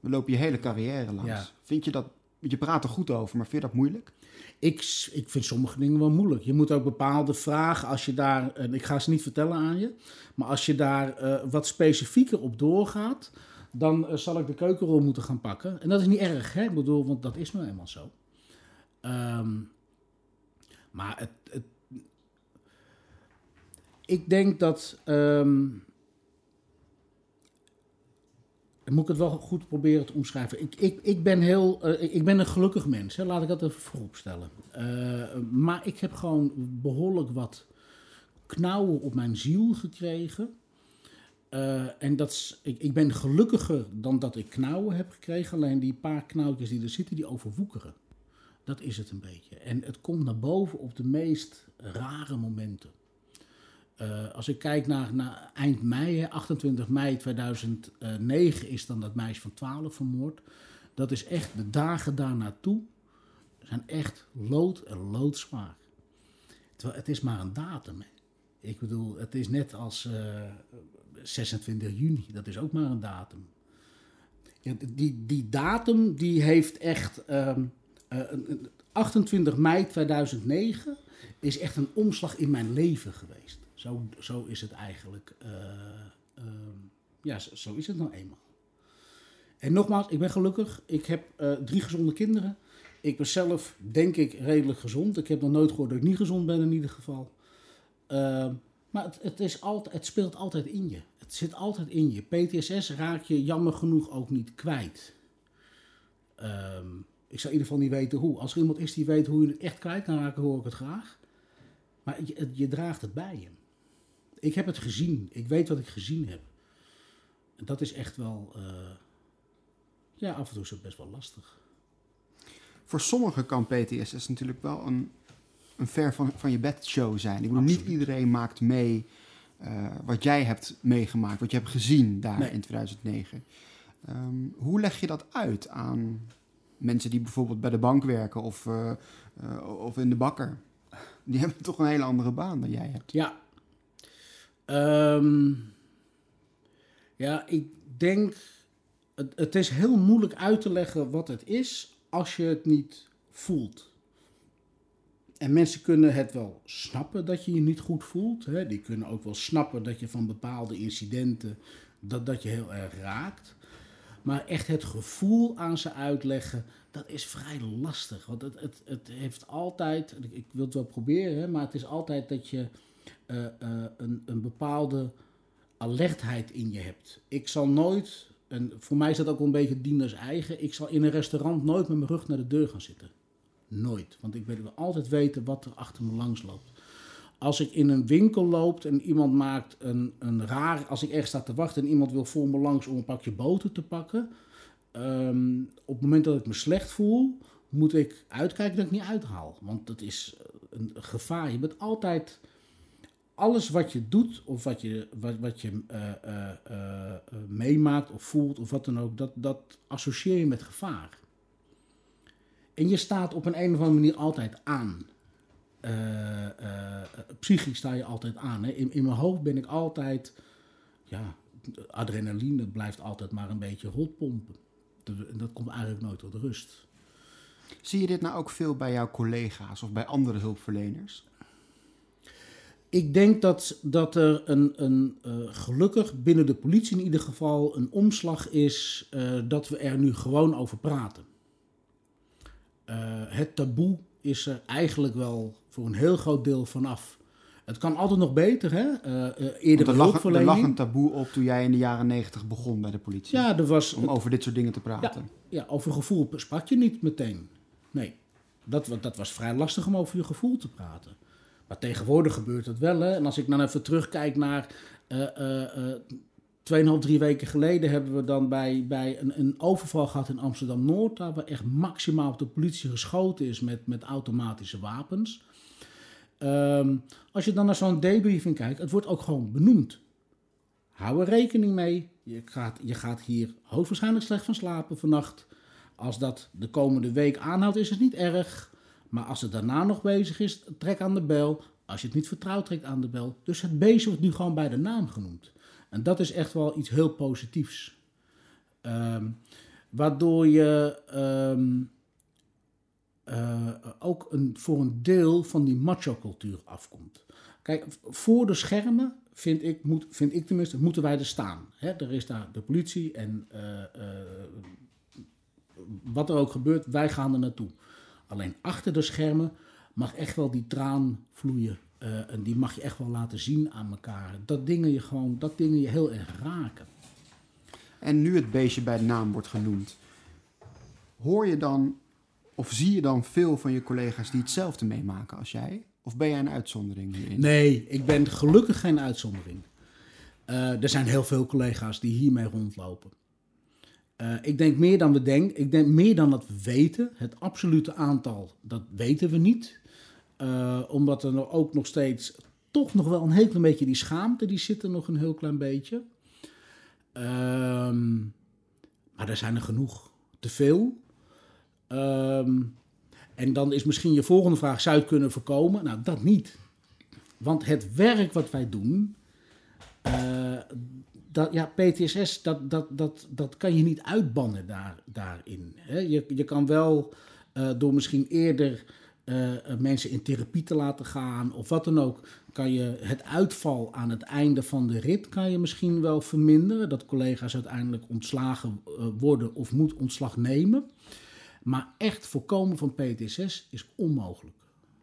S3: we lopen je hele carrière langs. Vind je dat, je praat er goed over, maar vind je dat moeilijk?
S1: Ik, ik vind sommige dingen wel moeilijk. Je moet ook bepaalde vragen, als je daar, en ik ga ze niet vertellen aan je, maar als je daar uh, wat specifieker op doorgaat, dan uh, zal ik de keukenrol moeten gaan pakken. En dat is niet erg, hè? Ik bedoel, want dat is nou eenmaal zo. Um, maar het, het, ik denk dat um, moet ik het wel goed proberen te omschrijven. Ik, ik, ik ben heel, uh, ik ben een gelukkig mens, hè? laat ik dat even vooropstellen. Uh, maar ik heb gewoon behoorlijk wat knauwen op mijn ziel gekregen. Uh, en dat ik, ik ben gelukkiger dan dat ik knauwen heb gekregen. Alleen die paar knauwtjes die er zitten, die overwoekeren. Dat is het een beetje. En het komt naar boven op de meest rare momenten. Uh, als ik kijk naar, naar eind mei, 28 mei 2009 is dan dat meisje van 12 vermoord. Dat is echt, de dagen daar naartoe zijn echt lood en loodzwaar. Terwijl het is maar een datum. Ik bedoel, het is net als uh, 26 juni, dat is ook maar een datum. Ja, die, die datum die heeft echt, um, uh, 28 mei 2009 is echt een omslag in mijn leven geweest. Zo, zo is het eigenlijk. Uh, uh, ja, zo, is het nou eenmaal. En nogmaals, ik ben gelukkig. Ik heb uh, drie gezonde kinderen. Ik ben zelf, denk ik, redelijk gezond. Ik heb nog nooit gehoord dat ik niet gezond ben in ieder geval. maar het, het, is altijd, het speelt altijd in je. Het zit altijd in je. PTSS raak je jammer genoeg ook niet kwijt. Um, ik zou in ieder geval niet weten hoe. Als er iemand is die weet hoe je het echt kwijt kan raken, hoor ik het graag. Maar je, je draagt het bij je. Ik heb het gezien. Ik weet wat ik gezien heb. En dat is echt wel. Uh, ja, af en toe is het best wel lastig.
S3: Voor sommigen kan PTSS natuurlijk wel een, een ver van, van je bed show zijn. Ik bedoel, niet iedereen maakt mee uh, wat jij hebt meegemaakt, wat je hebt gezien daar nee. in 2009. Um, hoe leg je dat uit aan mensen die bijvoorbeeld bij de bank werken of, uh, of in de bakker? Die hebben toch een hele andere baan dan jij hebt.
S1: Ja, Um, ja, ik denk. Het, het is heel moeilijk uit te leggen wat het is als je het niet voelt. En mensen kunnen het wel snappen dat je je niet goed voelt. Hè? Die kunnen ook wel snappen dat je van bepaalde incidenten dat, dat je heel erg raakt. Maar echt het gevoel aan ze uitleggen, dat is vrij lastig. Want het, het, het heeft altijd, ik wil het wel proberen, maar het is altijd dat je uh, uh, een, een bepaalde alertheid in je hebt. Ik zal nooit, en voor mij is dat ook een beetje dieners eigen, ik zal in een restaurant nooit met mijn rug naar de deur gaan zitten. Nooit. Want ik wil altijd weten wat er achter me langs loopt. Als ik in een winkel loop en iemand maakt een, een raar. Als ik ergens sta te wachten en iemand wil voor me langs om een pakje boter te pakken. Um, op het moment dat ik me slecht voel, moet ik uitkijken dat ik niet uithaal. Want dat is een gevaar. Je bent altijd alles wat je doet of wat je, wat, wat je uh, uh, uh, meemaakt of voelt of wat dan ook, dat, dat associeer je met gevaar. En je staat op een, een of andere manier altijd aan. psychisch sta je altijd aan. Hè? In, in mijn hoofd ben ik altijd, ja, adrenaline blijft altijd maar een beetje rotpompen. En dat komt eigenlijk nooit tot rust.
S3: Zie je dit nou ook veel bij jouw collega's of bij andere hulpverleners?
S1: Ik denk dat, dat er een, een uh, gelukkig binnen de politie in ieder geval een omslag is uh, dat we er nu gewoon over praten. Uh, het taboe is er eigenlijk wel voor een heel groot deel vanaf. Het kan altijd nog beter, hè? eerder
S3: er lag, er lag een taboe op toen jij in de jaren negentig begon bij de politie.
S1: Ja, er was...
S3: Om over dit soort dingen te praten.
S1: Ja, ja, over gevoel sprak je niet meteen. Nee, dat, dat was vrij lastig om over je gevoel te praten. Maar tegenwoordig gebeurt het wel. Hè? En als ik dan even terugkijk naar. Uh, Tweeënhalf, drie weken geleden hebben we dan bij, bij een, een overval gehad in Amsterdam-Noord. Waar echt maximaal op de politie geschoten is met, met automatische wapens. Ehm, als je dan naar zo'n debriefing kijkt, het wordt ook gewoon benoemd. Hou er rekening mee. Je gaat, je gaat hier hoogstwaarschijnlijk slecht van slapen vannacht. Als dat de komende week aanhoudt, is het niet erg. Maar als het daarna nog bezig is, trek aan de bel. Als je het niet vertrouwt, trek aan de bel. Dus het beestje wordt nu gewoon bij de naam genoemd. En dat is echt wel iets heel positiefs. Ehm, waardoor je ehm, eh, ook een, voor een deel van die macho-cultuur afkomt. Kijk, voor de schermen, vind ik, moet, vind ik tenminste, moeten wij er staan. Hè? Er is daar de politie en eh, eh, wat er ook gebeurt, wij gaan er naartoe. Alleen achter de schermen mag echt wel die traan vloeien. en die mag je echt wel laten zien aan elkaar. Dat dingen je gewoon, dat dingen je heel erg raken.
S3: En nu het beestje bij de naam wordt genoemd, hoor je dan of zie je dan veel van je collega's die hetzelfde meemaken als jij? Of ben jij een uitzondering hierin?
S1: Nee, ik ben gelukkig geen uitzondering. Uh, er zijn heel veel collega's die hiermee rondlopen. Uh, ik denk meer dan we denken. Ik denk meer dan dat we weten. Het absolute aantal, dat weten we niet. Uh, omdat er ook nog steeds toch nog wel een heel klein beetje die schaamte, die zit er nog een heel klein beetje. Ehm, maar er zijn er genoeg. Te veel. Ehm, en dan is misschien je volgende vraag: zou het kunnen voorkomen? Nou, dat niet. Want het werk wat wij doen, uh, dat, ja, PTSS, dat, dat, dat, dat kan je niet uitbannen daar, daarin. Hè? Je, je kan wel uh, door misschien eerder uh, mensen in therapie te laten gaan of wat dan ook, kan je het uitval aan het einde van de rit kan je misschien wel verminderen. Dat collega's uiteindelijk ontslagen worden of moet ontslag nemen. Maar echt voorkomen van PTSS is onmogelijk.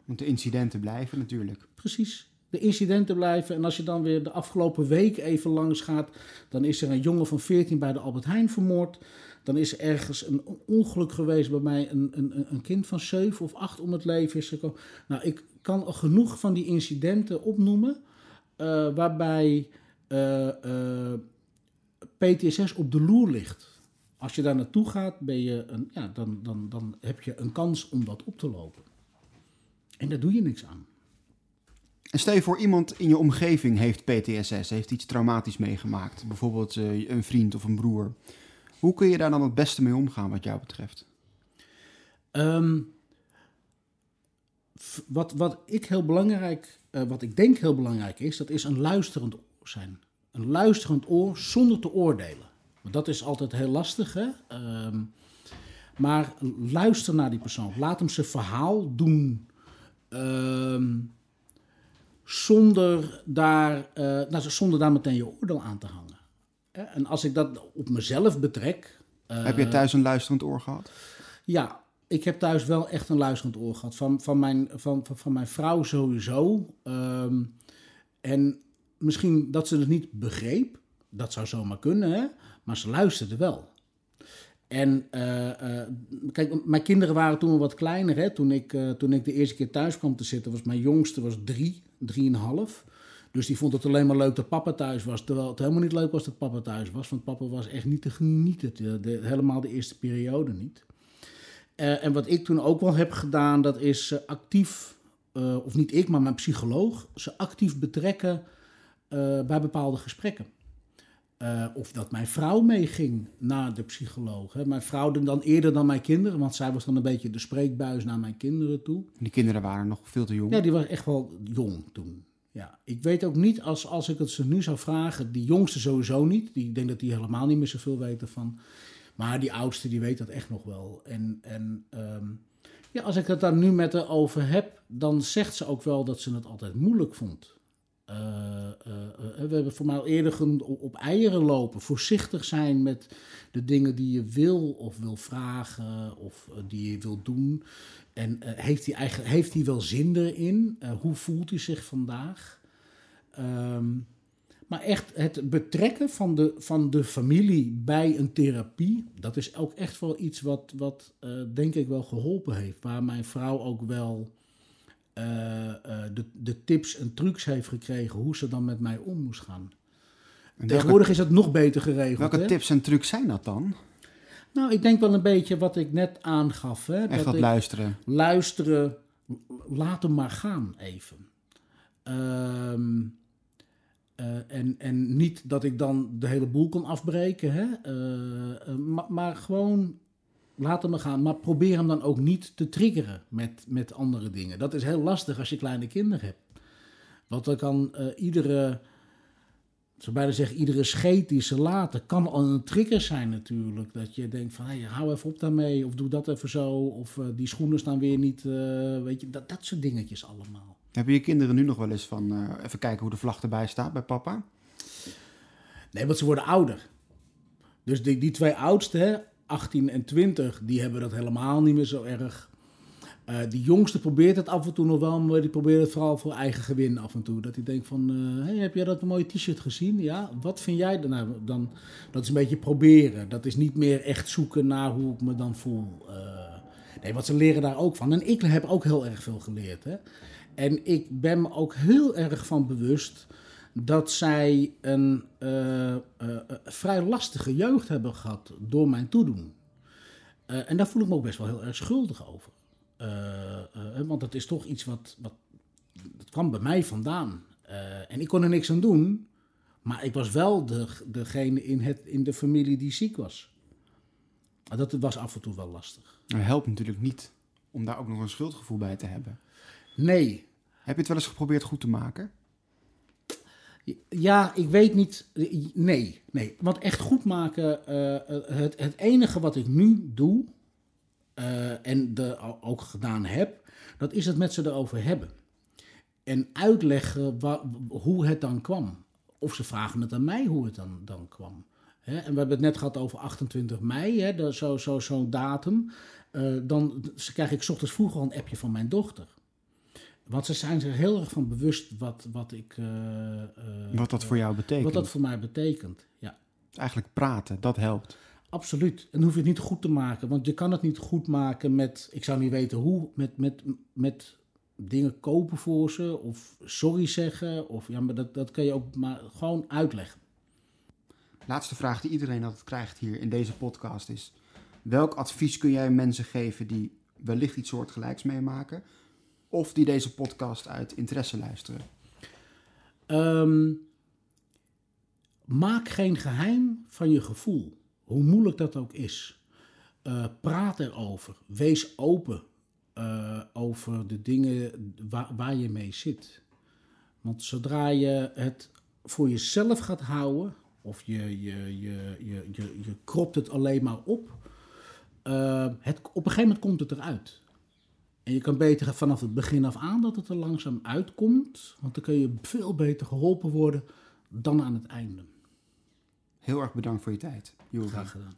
S3: Want de incidenten blijven natuurlijk.
S1: Precies. De incidenten blijven. En als je dan weer de afgelopen week even langs gaat, dan is er een jongen van 14 bij de Albert Heijn vermoord. Dan is er ergens een ongeluk geweest waarbij een, een, een kind van 7 of 8 om het leven is gekomen. Nou, ik kan genoeg van die incidenten opnoemen uh, waarbij uh, uh, PTSS op de loer ligt. Als je daar naartoe gaat, ben je een, ja, dan, dan, dan heb je een kans om dat op te lopen. En daar doe je niks aan.
S3: En stel je voor, iemand in je omgeving heeft PTSS, heeft iets traumatisch meegemaakt. Bijvoorbeeld uh, een vriend of een broer. Hoe kun je daar dan het beste mee omgaan, wat jou betreft?
S1: Um, wat, wat ik heel belangrijk, uh, wat ik denk heel belangrijk is, dat is een luisterend oor zijn. Een luisterend oor zonder te oordelen. Dat is altijd heel lastig, hè? Um, maar luister naar die persoon. Laat hem zijn verhaal doen. Um, zonder, daar, uh, nou, zonder daar meteen je oordeel aan te hangen. En als ik dat op mezelf betrek.
S3: Uh, heb je thuis een luisterend oor gehad?
S1: Ja, ik heb thuis wel echt een luisterend oor gehad. Van, van, mijn, van, van, van mijn vrouw sowieso. Um, en misschien dat ze het niet begreep. Dat zou zomaar kunnen, hè? maar ze luisterde wel. En uh, uh, kijk, mijn kinderen waren toen wat kleiner. Hè? Toen, ik, uh, toen ik de eerste keer thuis kwam te zitten, was mijn jongste was drie, drieënhalf. Dus die vond het alleen maar leuk dat papa thuis was. Terwijl het helemaal niet leuk was dat papa thuis was. Want papa was echt niet te genieten. De, helemaal de eerste periode niet. en wat ik toen ook wel heb gedaan, dat is actief, of niet ik, maar mijn psycholoog, ze actief betrekken bij bepaalde gesprekken. Uh, of dat mijn vrouw meeging naar de psycholoog. Hè. Mijn vrouw dan eerder dan mijn kinderen, want zij was dan een beetje de spreekbuis naar mijn kinderen toe.
S3: Die kinderen waren nog veel te jong?
S1: Ja, die was echt wel jong toen. Ja, ik weet ook niet, als, als ik het ze nu zou vragen, die jongste sowieso niet. Die, ik denk dat die helemaal niet meer zoveel weten van. Maar die oudste, die weet dat echt nog wel. En, en um, ja, als ik het daar nu met haar over heb, dan zegt ze ook wel dat ze het altijd moeilijk vond. Uh, uh, uh, we hebben voor mij al eerder genoemd op eieren lopen. Voorzichtig zijn met de dingen die je wil of wil vragen of die je wil doen. En heeft, hij eigen, heeft hij wel zin erin? hoe voelt hij zich vandaag? Um, maar echt het betrekken van de, van de familie bij een therapie, dat is ook echt wel iets wat, wat denk ik wel geholpen heeft. Waar mijn vrouw ook wel uh, uh, de, de tips en trucs heeft gekregen hoe ze dan met mij om moest gaan. En Tegenwoordig welke, is het nog beter geregeld.
S3: Welke
S1: hè?
S3: tips en trucs zijn dat dan?
S1: Nou, ik denk wel een beetje wat ik net aangaf. Hè?
S3: Echt dat, dat luisteren.
S1: Luisteren, laat hem maar gaan even. Ehm, eh, en, en niet dat ik dan de hele boel kan afbreken, hè? Eh, eh, maar, maar gewoon laat hem gaan. Maar probeer hem dan ook niet te triggeren met, met andere dingen. Dat is heel lastig als je kleine kinderen hebt. Want dan kan iedere zo bijna zeggen, iedere scheet die ze laten kan al een trigger zijn natuurlijk. Dat je denkt van, hey, hou even op daarmee, of doe dat even zo, of uh, die schoenen staan weer niet, uh, weet je, dat, dat soort dingetjes allemaal.
S3: Hebben je kinderen nu nog wel eens van, even kijken hoe de vlag erbij staat bij papa?
S1: Nee, want ze worden ouder. Dus die, die twee oudste, 18 en 20, die hebben dat helemaal niet meer zo erg. Uh, die jongste probeert het af en toe nog wel, maar die probeert het vooral voor eigen gewin af en toe. Dat hij denkt van, uh, hey, heb jij dat mooie t-shirt gezien? Ja, wat vind jij er nou? Dan, dat is een beetje proberen. Dat is niet meer echt zoeken naar hoe ik me dan voel. Uh, nee, wat ze leren daar ook van. En ik heb ook heel erg veel geleerd. Hè? En ik ben me ook heel erg van bewust dat zij een vrij lastige jeugd hebben gehad door mijn toedoen. en daar voel ik me ook best wel heel erg schuldig over. Want dat is toch iets wat, wat. Dat kwam bij mij vandaan. En ik kon er niks aan doen. Maar ik was wel de, degene in, het, in de familie die ziek was. Maar dat was af en toe wel lastig.
S3: Het helpt natuurlijk niet om daar ook nog een schuldgevoel bij te hebben.
S1: Nee.
S3: Heb je het wel eens geprobeerd goed te maken?
S1: Ja, ik weet niet. Nee, nee. Want echt goed maken. het, het enige wat ik nu doe uh, en de, ook gedaan heb, dat is het met ze erover hebben. En uitleggen hoe het dan kwam. Of ze vragen het aan mij hoe het dan, dan kwam. En we hebben het net gehad over 28 mei, zo'n zo, zo datum. Uh, dan krijg ik ochtends vroeg al een appje van mijn dochter. Want ze zijn zich heel erg van bewust wat, wat ik. Uh,
S3: wat dat voor jou betekent.
S1: Wat dat voor mij betekent, ja.
S3: Eigenlijk praten, dat helpt.
S1: Absoluut. En hoef je het niet goed te maken. Want je kan het niet goed maken met, ik zou niet weten hoe, met, met, met dingen kopen voor ze. Of sorry zeggen. Of ja, maar dat, dat kan je ook maar gewoon uitleggen.
S3: Laatste vraag die iedereen altijd krijgt hier in deze podcast is: welk advies kun jij mensen geven die wellicht iets soortgelijks meemaken? Of die deze podcast uit interesse luisteren?
S1: Um, maak geen geheim van je gevoel. Hoe moeilijk dat ook is. Uh, praat erover. Wees open uh, over de dingen waar, waar je mee zit. Want zodra je het voor jezelf gaat houden, of je, je, je, je, je, je kropt het alleen maar op, uh, het, op een gegeven moment komt het eruit. En je kan beter vanaf het begin af aan dat het er langzaam uitkomt, want dan kun je veel beter geholpen worden dan aan het einde.
S3: Heel erg bedankt voor je tijd.
S1: Graag gedaan.